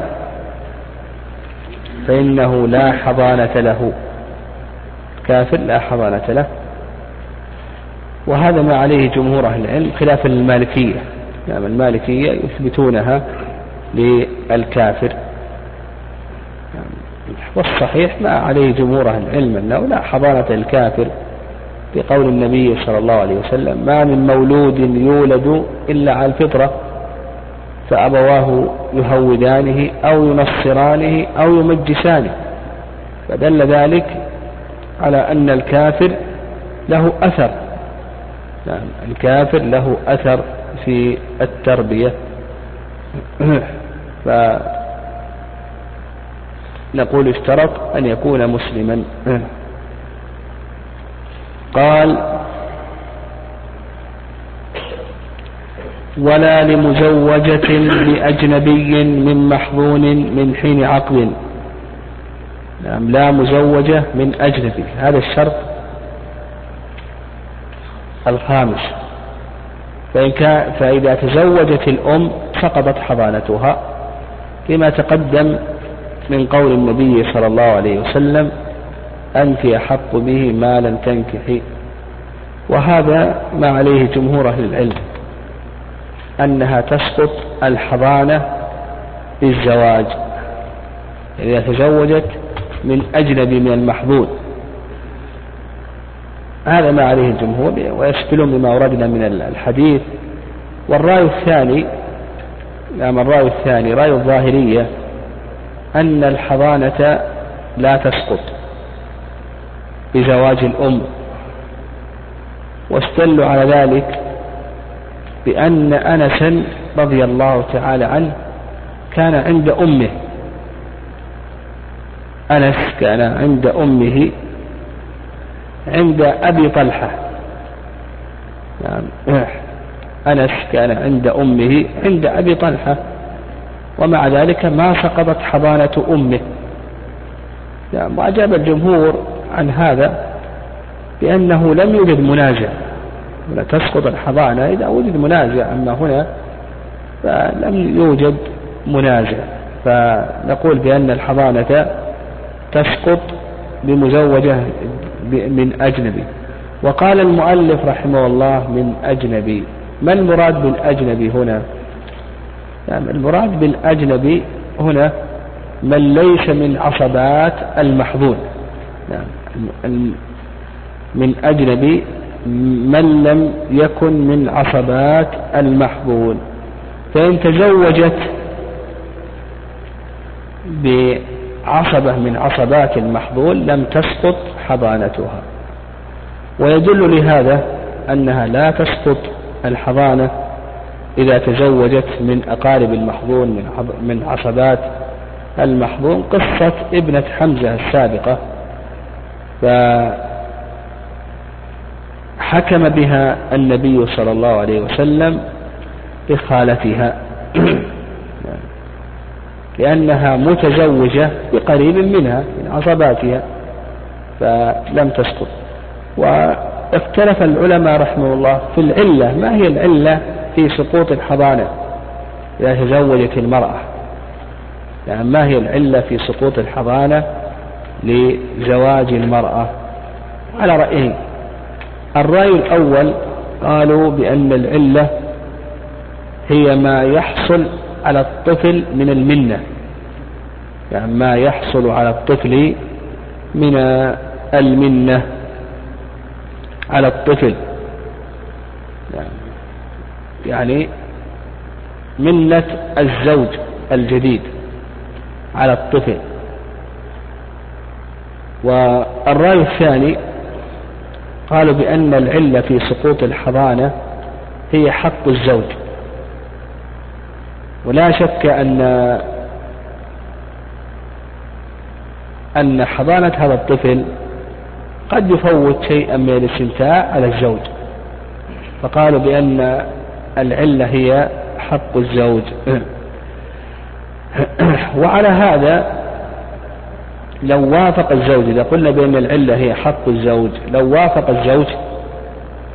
فإنه لا حضانة له. كافر لا حضانة له. وهذا ما عليه جمهور أهل العلم خلافا للمالكية نعم المالكية يثبتونها للكافر. والصحيح ما عليه جمهور أهل العلم أنه لا حضانة الكافر بقول النبي صلى الله عليه وسلم ما من مولود يولد إلا على الفطرة. فأبواه يهودانه أو ينصرانه أو يمجسانه. فدل ذلك على أن الكافر له أثر. نعم الكافر له أثر في التربية. فنقول اشترط أن يكون مسلما. قال ولا لمزوجة لأجنبي من محظون من حين عقد. نعم لا مزوجة من أجنبي. هذا الشرط الخامس. فإن كان فإذا تزوجت الأم سقطت حضانتها كما تقدم من قول النبي صلى الله عليه وسلم أنت أحق به ما لم تنكحي. وهذا ما عليه جمهور أهل العلم. أنها تسقط الحضانة بالزواج. إذا تزوجت من أجنبي من المحظوظ. هذا ما عليه الجمهور ويشكلون بما وردنا من الحديث. والرأي الثاني نعم الرأي الثاني رأي الظاهرية أن الحضانة لا تسقط بزواج الأم. واستدلوا على ذلك بأن أنسا رضي الله تعالى عنه كان عند أمه. أنس كان عند أمه عند أبي طلحة. يعني أنس كان عند أمه عند أبي طلحة. ومع ذلك ما سقطت حضانة أمه. يعني وأجاب الجمهور عن هذا بأنه لم يوجد منازع. ولا تسقط الحضانة. إذا وجد منازع أما هنا فلم يوجد منازع. فنقول بأن الحضانة تسقط بمزوجة من أجنبي. وقال المؤلف رحمه الله من أجنبي. ما المراد بالأجنبي هنا؟ يعني المراد بالأجنبي هنا من ليس من عصبات المحظون يعني من أجنبي من لم يكن من عصبات المحظون فإن تزوجت بعصبة من عصبات المحظول لم تسقط حضانتها. ويدل لهذا أنها لا تسقط الحضانة إذا تزوجت من أقارب المحظون من عصبات المحظون قصة ابنة حمزة السابقة. فحكم بها النبي صلى الله عليه وسلم بخالتها لأنها متزوجة بقريب منها من عصباتها فلم تسقط. واختلف العلماء رحمه الله في العلة. ما هي العلة في سقوط الحضانة؟ إذا تزوجت المرأة. يعني ما هي العلة في سقوط الحضانة لزواج المرأة؟ على رأيين الرأي الأول قالوا بأن العلة هي ما يحصل على الطفل من المنة. يعني ما يحصل على الطفل من المنة على الطفل. يعني منة الزوج الجديد على الطفل. والرأي الثاني قالوا بأن العلة في سقوط الحضانة هي حق الزوج. ولا شك أن أن حضانة هذا الطفل قد يفوت شيئا من الاستمتاع على الزوج. فقالوا بأن العلة هي حق الزوج. وعلى هذا لو وافق الزوج إذا قلنا بأن العلة هي حق الزوج لو وافق الزوج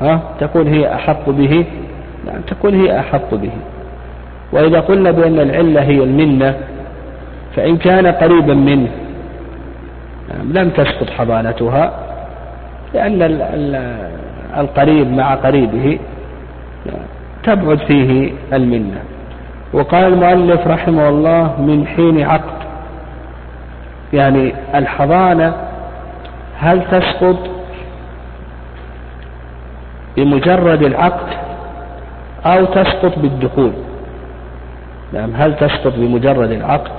ها تكون هي أحق به؟ نعم تكون هي أحق به. وإذا قلنا بأن العلة هي المنة فإن كان قريبا منه نعم لم تسقط حضانتها لأن القريب مع قريبه تبعد فيه المنة. وقال المؤلف رحمه الله من حين عقد يعني الحضانة هل تسقط بمجرد العقد أو تسقط بالدخول؟ نعم هل تسقط بمجرد العقد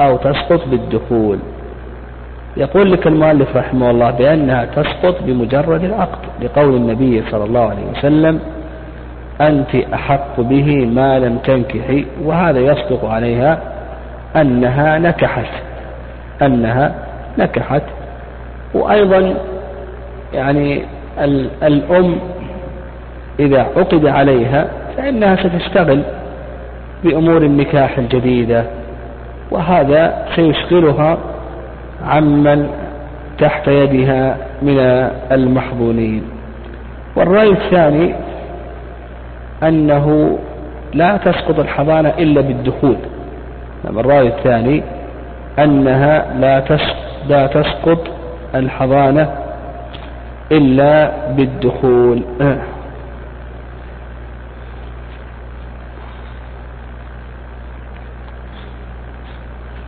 أو تسقط بالدخول؟ يقول لك المؤلف رحمه الله بأنها تسقط بمجرد العقد لقول النبي صلى الله عليه وسلم أنت أحق به ما لم تنكحي وهذا يصدق عليها أنها نكحت. أنها نكحت. وأيضا يعني الأم إذا عقد عليها فإنها ستشتغل بأمور النكاح الجديدة وهذا سيشغلها عمن تحت يدها من المحظونين. والرأي الثاني أنه لا تسقط الحضانة إلا بالدخول. الرأي الثاني أنها لا لا تسقط الحضانة إلا بالدخول.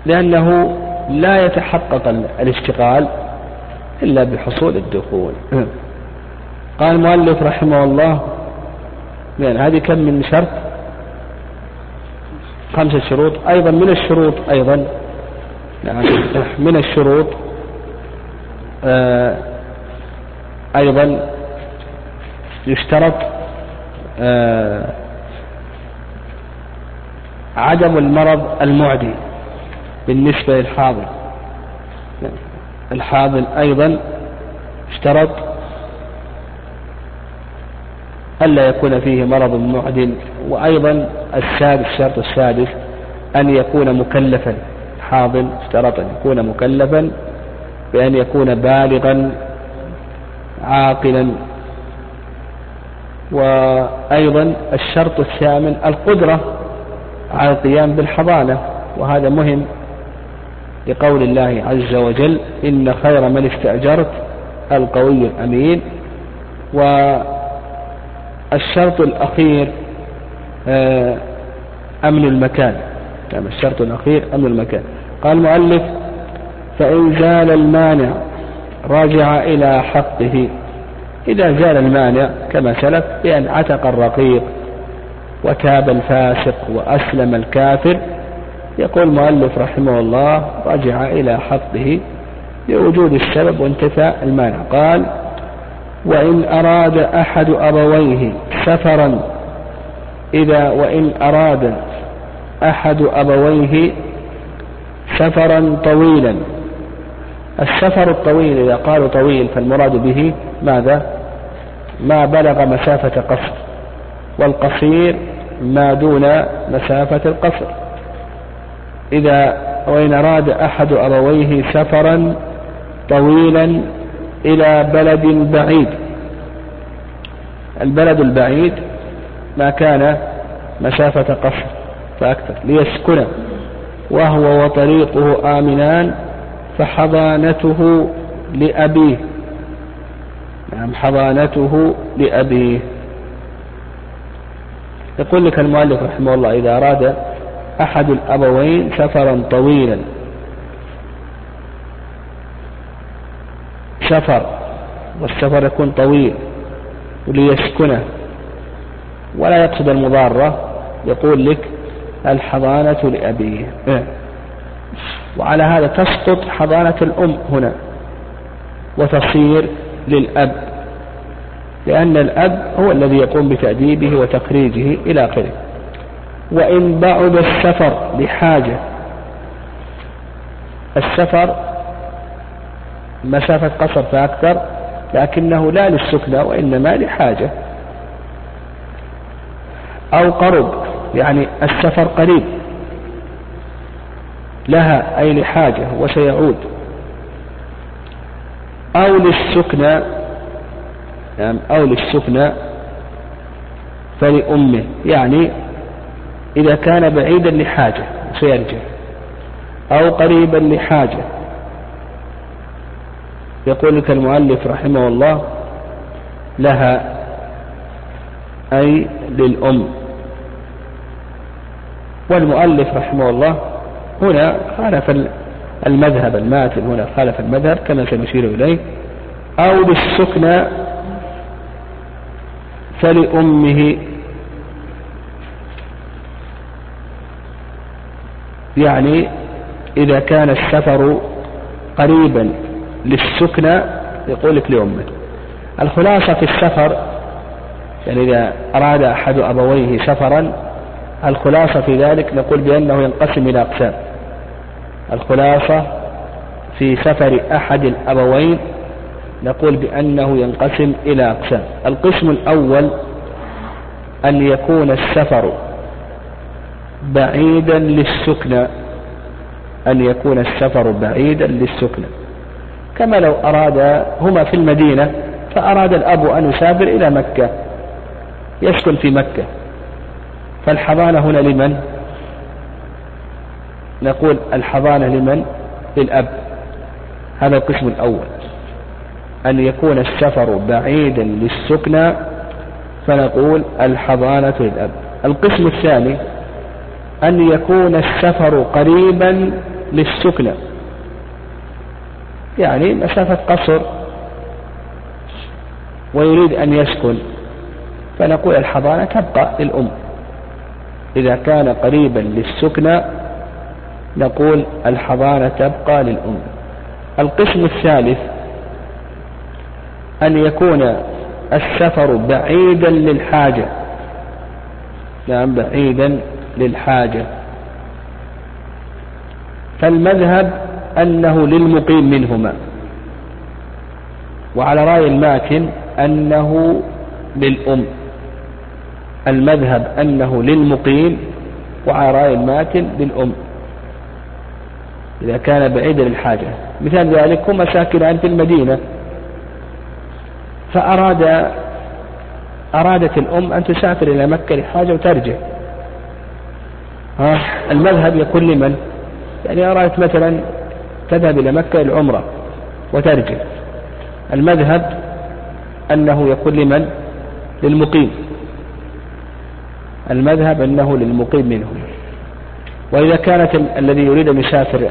لأنه لا يتحقق الاشتغال إلا بحصول الدخول. قال المؤلف رحمه الله يعني هذه كم من شرط؟ خمسة شروط. أيضا من الشروط أيضا من الشروط آه، أيضا يشترط آه، عدم المرض المعدي بالنسبة للحاضر. الحاضر أيضا اشترط ألا يكون فيه مرض معدل وأيضا السادس الشرط السادس أن يكون مكلفا. حاضن اشترط أن يكون مكلفا بأن يكون بالغا عاقلا. وأيضا الشرط الثامن القدرة على القيام بالحضانة وهذا مهم لقول الله عز وجل إن خير من استأجرت القوي الأمين. والشرط الأخير آه، أمن المكان. يعني الشرط الأخير أمن المكان. قال المؤلف فإن زال المانع رجع إلى حقه. إذا زال المانع كما سلف بأن عتق الرقيق وتاب الفاسق وأسلم الكافر يقول المؤلف رحمه الله رجع إلى حقه لوجود السبب وانتفاء المانع. قال وإن أراد أحد أبويه سفرا إذا وإن أراد أحد أبويه سفرا طويلا. السفر الطويل إذا قالوا طويل فالمراد به ماذا؟ ما بلغ مسافة قصر والقصير ما دون مسافة القصر. إذا وإن أراد أحد أبويه سفرا طويلا إلى بلد بعيد. البلد البعيد ما كان مسافة قصر فأكثر ليسكنه وهو وطريقه آمنان فحضانته لأبيه. نعم حضانته لأبيه. يقول لك المؤلف رحمه الله إذا أراد أحد الأبوين سفرا طويلا. سفر والسفر يكون طويل وليسكنه ولا يقصد المضارة يقول لك الحضانة لأبيه. إيه. وعلى هذا تسقط حضانة الأم هنا. وتصير للأب. لأن الأب هو الذي يقوم بتأديبه وتخريجه إلى آخره. وإن بعد السفر لحاجة. السفر مسافة قصر فأكثر لكنه لا للسكنى وإنما لحاجة. أو قرب. يعني السفر قريب. لها أي لحاجة وسيعود. أو للسكنى يعني أو للسكنى فلأمه. يعني إذا كان بعيدا لحاجة سيرجع أو قريبا لحاجة. يقول لك المؤلف رحمه الله لها أي للأم. والمؤلف رحمه الله هنا خالف المذهب الماتن هنا خالف المذهب كما سنشير إليه. أو للسكنى فلأمه يعني إذا كان السفر قريبا للسكنى يقول لك لأمه. الخلاصة في السفر يعني إذا أراد أحد أبويه سفرا الخلاصة في ذلك نقول بأنه ينقسم إلى أقسام. الخلاصة في سفر أحد الأبوين نقول بأنه ينقسم إلى أقسام. القسم الأول أن يكون السفر بعيدا للسكنى أن يكون السفر بعيدا للسكنى كما لو أراد هما في المدينة فأراد الأب أن يسافر إلى مكة يسكن في مكة. فالحضانة هنا لمن؟ نقول الحضانة لمن؟ للأب. هذا القسم الأول. أن يكون السفر بعيدا للسكنى فنقول الحضانة للأب. القسم الثاني أن يكون السفر قريبا للسكنى. يعني مسافة قصر. ويريد أن يسكن. فنقول الحضانة تبقى للأم. إذا كان قريبا للسكنى نقول الحضانة تبقى للأم. القسم الثالث أن يكون السفر بعيدا للحاجة. نعم بعيدا للحاجة. فالمذهب أنه للمقيم منهما. وعلى رأي الماكن أنه للأم. المذهب أنه للمقيم وعلى رأي الماتن للأم. إذا كان بعيدا للحاجة. مثال ذلك هم ساكنان في المدينة. فأراد أرادت الأم أن تسافر إلى مكة لحاجة وترجع. المذهب يكون لمن؟ يعني أرادت مثلا تذهب إلى مكة للعمرة وترجع. المذهب أنه يكون لمن؟ للمقيم. المذهب أنه للمقيم منهم. وإذا كانت الذي يريد أن يسافر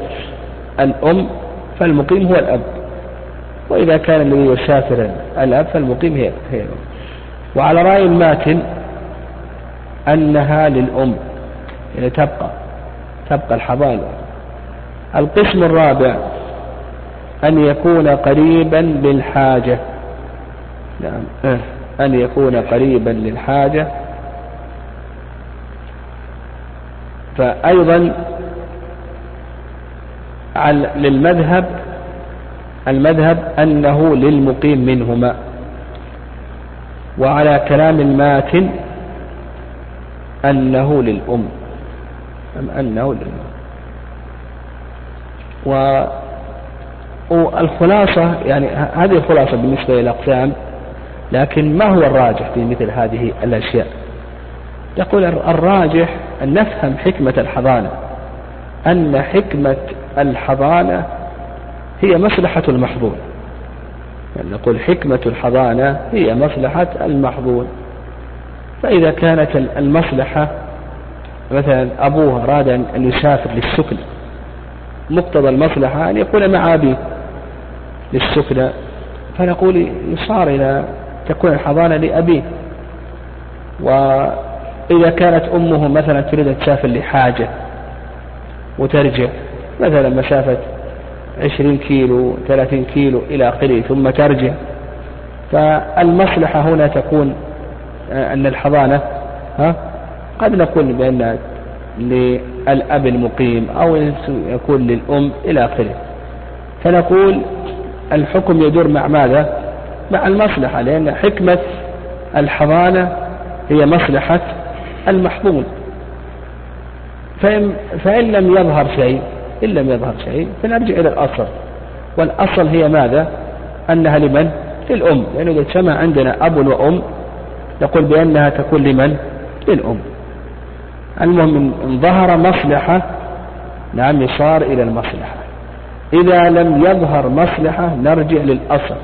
الأم فالمقيم هو الأب. وإذا كان الذي يسافر الأب فالمقيم هي هي الأم. وعلى رأي الماتن أنها للأم يعني تبقى تبقى الحضانة. القسم الرابع أن يكون قريبا للحاجة. نعم. أن يكون قريبا للحاجة. فأيضا للمذهب المذهب أنه للمقيم منهما. وعلى كلام الماتن أنه للأم أم أنه للأم. والخلاصة يعني هذه الخلاصة بالنسبة للأقسام لكن ما هو الراجح في مثل هذه الأشياء؟ يقول الراجح أن نفهم حكمة الحضانة. أن حكمة الحضانة هي مصلحة المحظون. يعني نقول حكمة الحضانة هي مصلحة المحظون. فإذا كانت المصلحة مثلا أبوه أراد أن يسافر للسكن مقتضى المصلحة أن يكون مع أبيه للسكنى فنقول يصار إلى تكون الحضانة لأبيه. وإذا كانت أمه مثلا تريد أن تسافر لحاجة وترجع مثلا مسافة عشرين كيلو ثلاثين كيلو إلى آخره ثم ترجع فالمصلحة هنا تكون أن الحضانة ها قد نقول بأن للأب المقيم أو يكون للأم إلى آخره فنقول الحكم يدور مع ماذا؟ مع المصلحة لأن حكمة الحضانة هي مصلحة المحظوظ فإن, فإن لم يظهر شيء إن لم يظهر شيء فنرجع إلى الأصل. والأصل هي ماذا؟ أنها لمن؟ للأم. لأنه إذا اجتمع عندنا أب وأم نقول بأنها تكون لمن؟ للأم. المهم إن ظهر مصلحة نعم يصار إلى المصلحة. إذا لم يظهر مصلحة نرجع للأصل.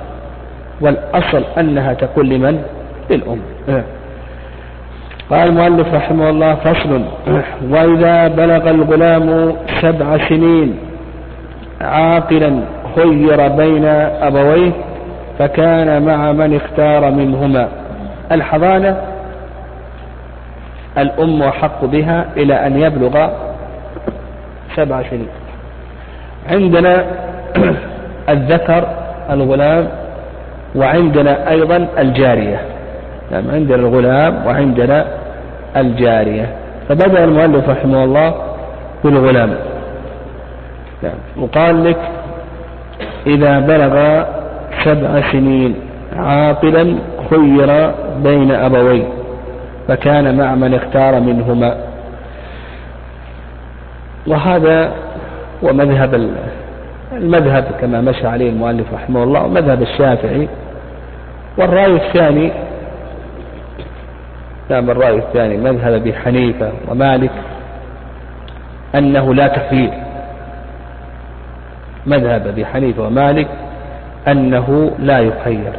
والأصل أنها تكون لمن؟ للأم. قال المؤلف رحمه الله فصل. وإذا بلغ الغلام سبع سنين عاقلا خير بين أبويه فكان مع من اختار منهما. الحضانة الأم أحق بها إلى أن يبلغ سبع سنين. عندنا الذكر الغلام وعندنا أيضا الجارية. نعم عندنا الغلام وعندنا الجارية. فبدأ المؤلف رحمه الله بالغلام. نعم. وقال لك إذا بلغ سبع سنين عاقلا خير بين أبويه فكان مع من اختار منهما. وهذا هو مذهب المذهب كما مشى عليه المؤلف رحمه الله مذهب الشافعي. والرأي الثاني نعم الرأي الثاني مذهب أبي حنيفة ومالك أنه لا تخيير. مذهب أبي حنيفة ومالك أنه لا يخير.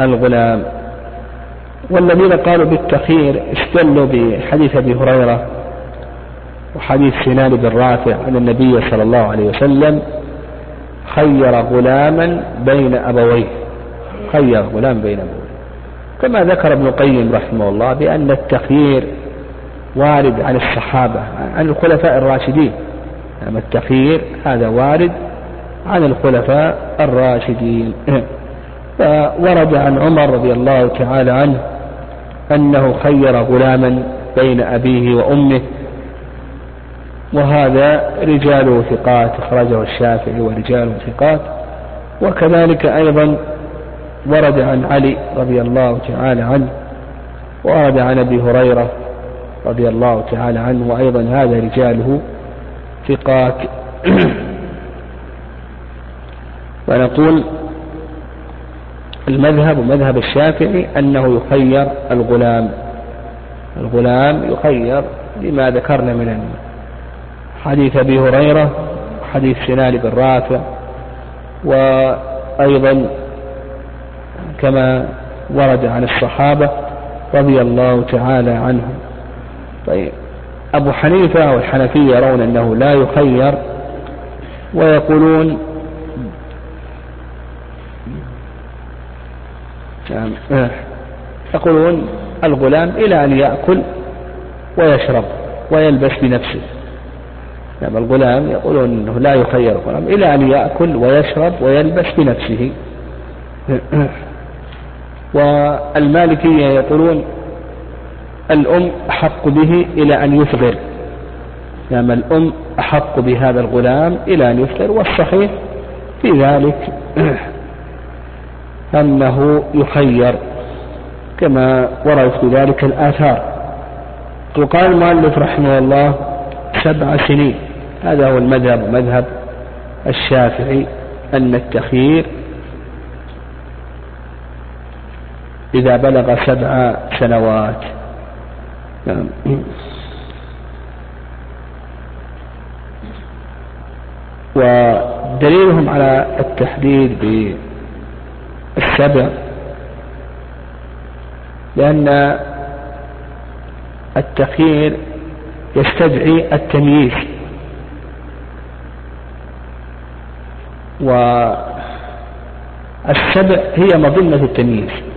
الغلام والذين قالوا بالتخيير استدلوا بحديث أبي هريرة وحديث سنان بن رافع أن النبي صلى الله عليه وسلم خير غلاما بين أبويه خير غلام بين أبويه. كما ذكر ابن القيم رحمه الله بأن التخيير وارد عن الصحابة عن الخلفاء الراشدين. أما التخيير هذا وارد عن الخلفاء الراشدين. فورد عن عمر رضي الله تعالى عنه أنه خير غلاما بين أبيه وأمه وهذا رجاله ثقات أخرجه الشافعي ورجاله ثقات وكذلك أيضا ورد عن علي رضي الله تعالى عنه ورد عن أبي هريرة رضي الله تعالى عنه وأيضا هذا رجاله ثقات. ونقول المذهب ومذهب الشافعي أنه يخير الغلام. الغلام يخير لما ذكرنا من حديث أبي هريرة حديث سنان بن رافع وأيضا كما ورد عن الصحابة رضي الله تعالى عنهم. طيب أبو حنيفة والحنفية يرون أنه لا يخير ويقولون نعم يقولون الغلام إلى أن يأكل ويشرب ويلبس بنفسه. نعم الغلام يقولون أنه لا يخير الغلام إلى أن يأكل ويشرب ويلبس بنفسه. والمالكية يقولون الأم أحق به إلى أن يفغر نعم الأم أحق بهذا الغلام إلى أن يفطر والصحيح في ذلك أنه يخير كما وردت في ذلك الآثار. وقال المؤلف رحمه الله سبع سنين. هذا هو المذهب مذهب الشافعي أن التخيير إذا بلغ سبع سنوات. نعم. ودليلهم على التحديد بالسبع لأن التخيير يستدعي التمييز. والسبع هي مظنة التمييز.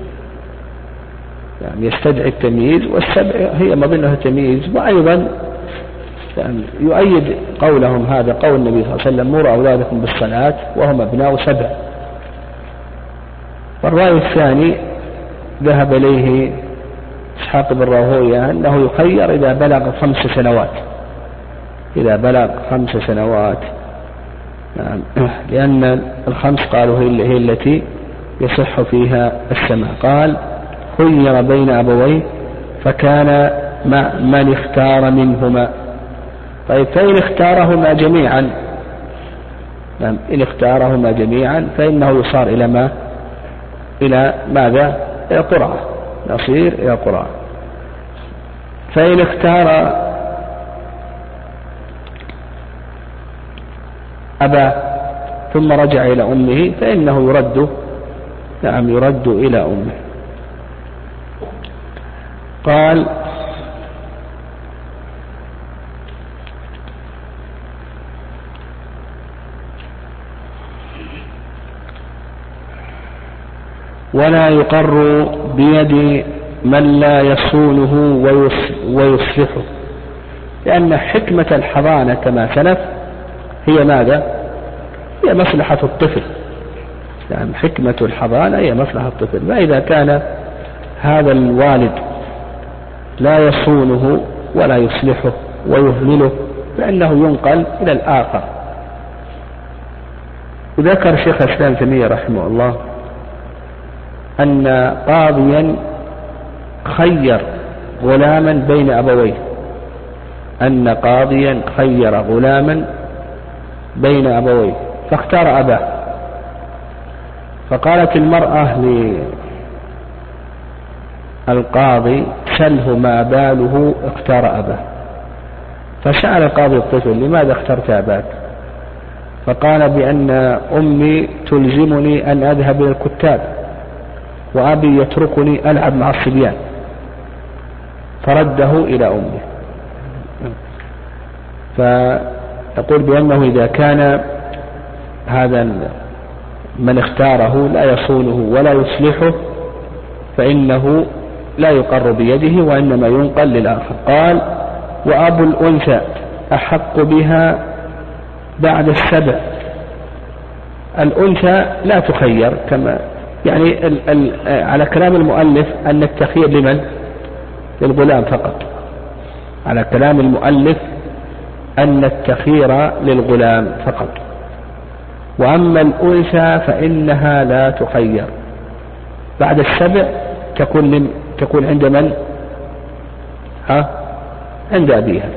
يعني يستدعي التمييز والسبع هي مظنة التمييز وأيضا يعني يؤيد قولهم هذا قول النبي صلى الله عليه وسلم مروا أولادكم بالصلاة وهم أبناء سبع. والرأي الثاني ذهب إليه إسحاق بن راهوية أنه يخير إذا بلغ خمس سنوات. إذا بلغ خمس سنوات. نعم. لأن الخمس قالوا هي التي يصح فيها السماع قال خير بين أبويه فكان مع من اختار منهما. طيب فإن اختارهما جميعا نعم إن اختارهما جميعا فإنه يصار إلى ما؟ إلى ماذا؟ إلى قرعة يصير إلى قرعة فإن اختار أباه ثم رجع إلى أمه فإنه يرد نعم يرد إلى أمه. قال ولا يقر بيد من لا يصونه ويصلحه لأن حكمة الحضانة كما سلف هي ماذا؟ هي مصلحة الطفل يعني حكمة الحضانة هي مصلحة الطفل فإذا كان هذا الوالد لا يصونه ولا يصلحه ويهمله فإنه ينقل إلى الآخر. وذكر شيخ الإسلام تيمية رحمه الله أن قاضيا خير غلاما بين أبويه أن قاضيا خير غلاما بين أبويه فاختار أباه. فقالت المرأة للقاضي سله ما باله اختار أباه. فسأل القاضي الطفل لماذا اخترت أباك؟ فقال بأن أمي تلزمني أن أذهب إلى الكتاب وأبي يتركني ألعب مع الصبيان. فرده إلى أمه فيقول بأنه إذا كان هذا من اختاره لا يصونه ولا يصلحه فإنه لا يقر بيده وإنما ينقل للآخر. قال وأبو الأنثى أحق بها بعد السبع. الأنثى لا تخير كما يعني ال ال على كلام المؤلف أن التخيير لمن؟ للغلام فقط. على كلام المؤلف أن التخيير للغلام فقط. وأما الأنثى فإنها لا تخير. بعد السبع تكون تكون عند من؟ ها؟ عند أبيها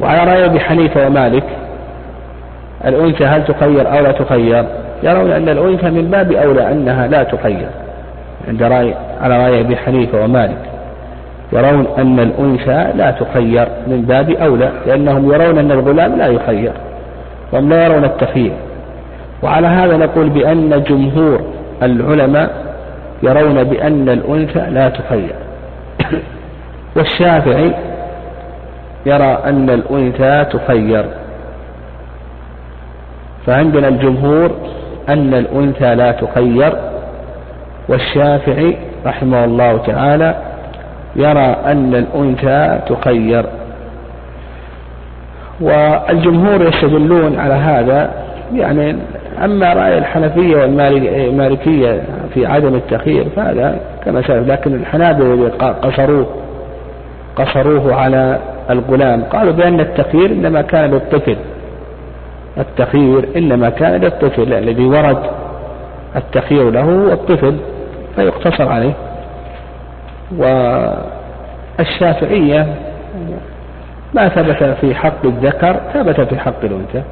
وعلى رأي أبي حنيفة ومالك الأنثى هل تخير أو لا تخير؟ يرون أن الأنثى من باب أولى أنها لا تخير عند رأي على رأي أبي حنيفة ومالك يرون أن الأنثى لا تخير من باب أولى لأنهم يرون أن الغلام لا يخير وهم لا يرون التخيير وعلى هذا نقول بأن جمهور العلماء يرون بأن الأنثى لا تخير. والشافعي يرى أن الأنثى تخير. فعندنا الجمهور أن الأنثى لا تخير. والشافعي رحمه الله تعالى يرى أن الأنثى تخير. والجمهور يستدلون على هذا يعني أما رأي الحنفية والمالكية في عدم التخيير فهذا كما سلف لكن الحنابلة قصروه قصروه على الغلام قالوا بأن التخيير إنما كان للطفل. التخيير إنما كان للطفل الذي ورد التخيير له هو الطفل فيقتصر عليه. والشافعية ما ثبت في حق الذكر ثبت في حق الأنثى.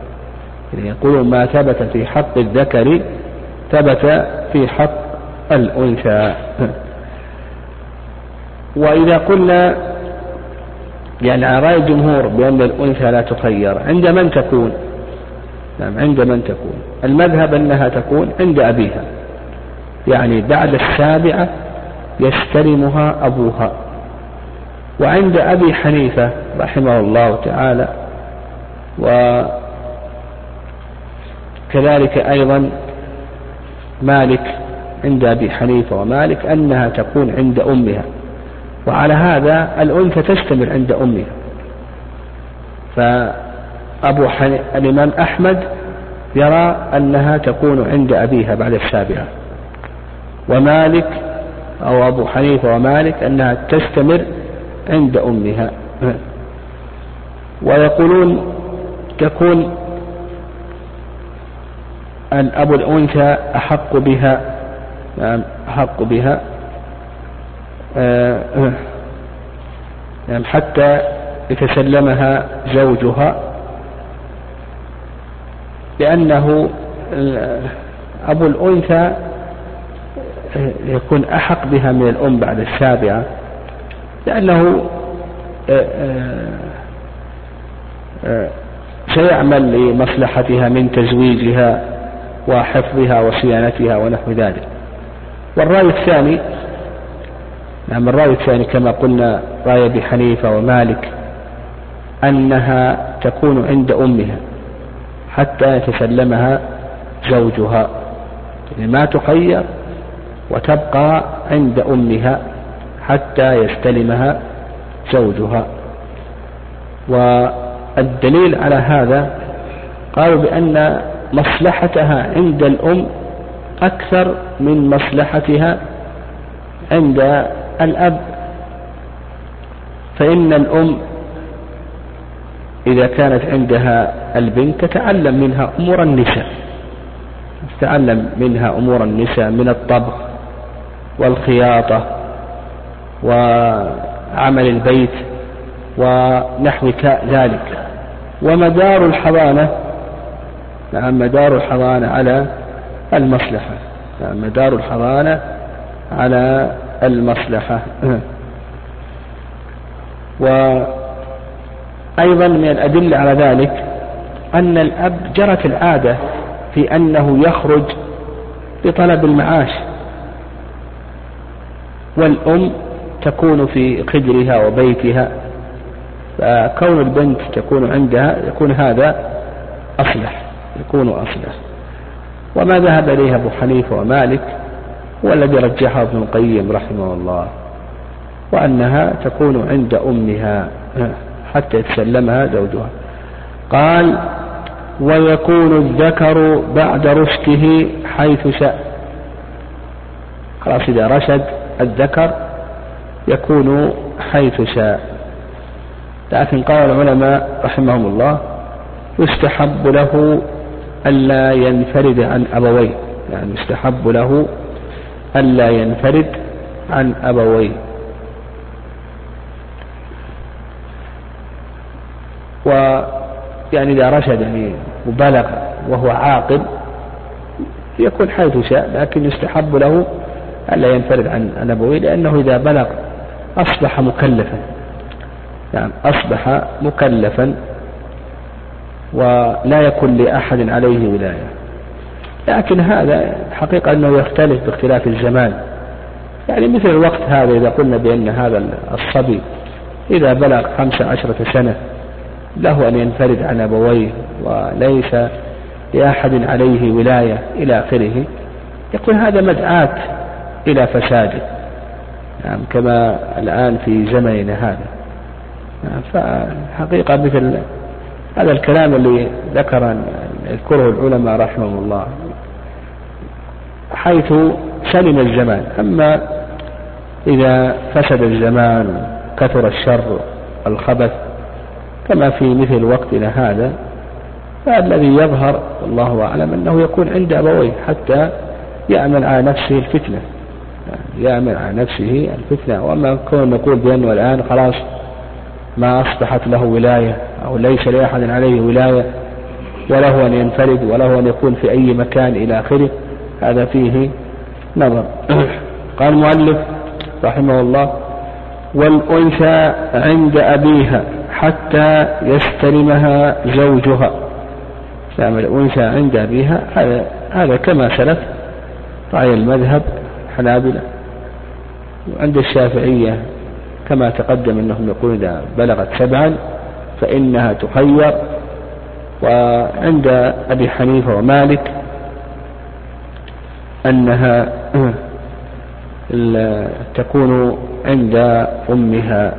يعني يقولون ما ثبت في حق الذكر ثبت في حق الأنثى. وإذا قلنا يعني على رأي الجمهور بأن الأنثى لا تخير عند من تكون؟ نعم عند من تكون؟ المذهب أنها تكون عند أبيها. يعني بعد السابعة يستلمها أبوها. وعند أبي حنيفة رحمه الله تعالى وكذلك أيضا مالك عند أبي حنيفة ومالك أنها تكون عند أمها وعلى هذا الأنثى تستمر عند أمها. أبو حني... الإمام أحمد يرى أنها تكون عند أبيها بعد السابعة ومالك أو أبو حنيفة ومالك أنها تستمر عند أمها. ويقولون تكون الأب الأنثى أحق بها نعم أحق بها. آه، نعم حتى يتسلمها زوجها لأنه أبو الأنثى يكون أحق بها من الأم بعد السابعة لأنه آه، آه، سيعمل لمصلحتها من تزويجها. وحفظها وصيانتها ونحو ذلك. والرأي الثاني نعم الرأي الثاني كما قلنا رأي أبي حنيفة ومالك أنها تكون عند أمها حتى يتسلمها زوجها. يعني ما تخير وتبقى عند أمها حتى يستلمها زوجها. والدليل على هذا قالوا بأن مصلحتها عند الأم أكثر من مصلحتها عند الأب. فإن الأم إذا كانت عندها البنت تتعلم منها أمور النساء تتعلم منها أمور النساء من الطبخ والخياطة وعمل البيت ونحو ذلك. ومدار الحضانة نعم مدار الحضانة على المصلحة. نعم مدار الحضانة على المصلحة. وأيضا من الأدلة على ذلك أن الأب جرت العادة في أنه يخرج لطلب المعاش والأم تكون في قدرها وبيتها فكون البنت تكون عندها يكون هذا أصلح. يكون أصلح وما ذهب إليه أبو حنيفة ومالك والذي رجحه ابن القيم رحمه الله وأنها تكون عند أمها حتى يتسلمها زوجها. قال ويكون الذكر بعد رشده حيث شاء. خلاص إذا رشد الذكر يكون حيث شاء. لكن قال العلماء رحمهم الله يستحب له ألا ينفرد عن أبويه يعني يستحب له ألا ينفرد عن أبويه. ويعني إذا رشد يعني وبلغ وهو عاقل يكون حيث شاء لكن يستحب له ألا ينفرد عن أبويه لأنه إذا بلغ أصبح مكلفا. يعني أصبح مكلفا ولا يكون لأحد عليه ولاية. لكن هذا حقيقة أنه يختلف باختلاف الزمان يعني مثل الوقت هذا إذا قلنا بأن هذا الصبي إذا بلغ خمس عشرة سنة له أن ينفرد عن أبويه وليس لأحد عليه ولاية إلى آخره. يكون هذا مدعاة إلى فساده. نعم كما الآن في زمننا هذا. نعم فحقيقة مثل هذا الكلام اللي ذكر يذكره العلماء رحمهم الله حيث سلم الزمان أما إذا فسد الزمان كثر الشر الخبث كما في مثل وقتنا هذا فالذي يظهر والله أعلم أنه يكون عند أبويه حتى يعمل على نفسه الفتنة. يعمل على نفسه الفتنة. وأما كون نقول بأنه الآن خلاص ما أصبحت له ولاية أو ليس لأحد عليه ولاية وله أن ينفرد وله أن يكون في أي مكان إلى آخره. هذا فيه نظر. قال المؤلف رحمه الله والأنثى عند أبيها حتى يستلمها زوجها. نعم الأنثى عند أبيها هذا هذا كما سلف رأي المذهب حنابلة. وعند الشافعية كما تقدم أنهم يقولون إذا بلغت سبعا فإنها تخير. وعند أبي حنيفة ومالك أنها تكون عند أمها.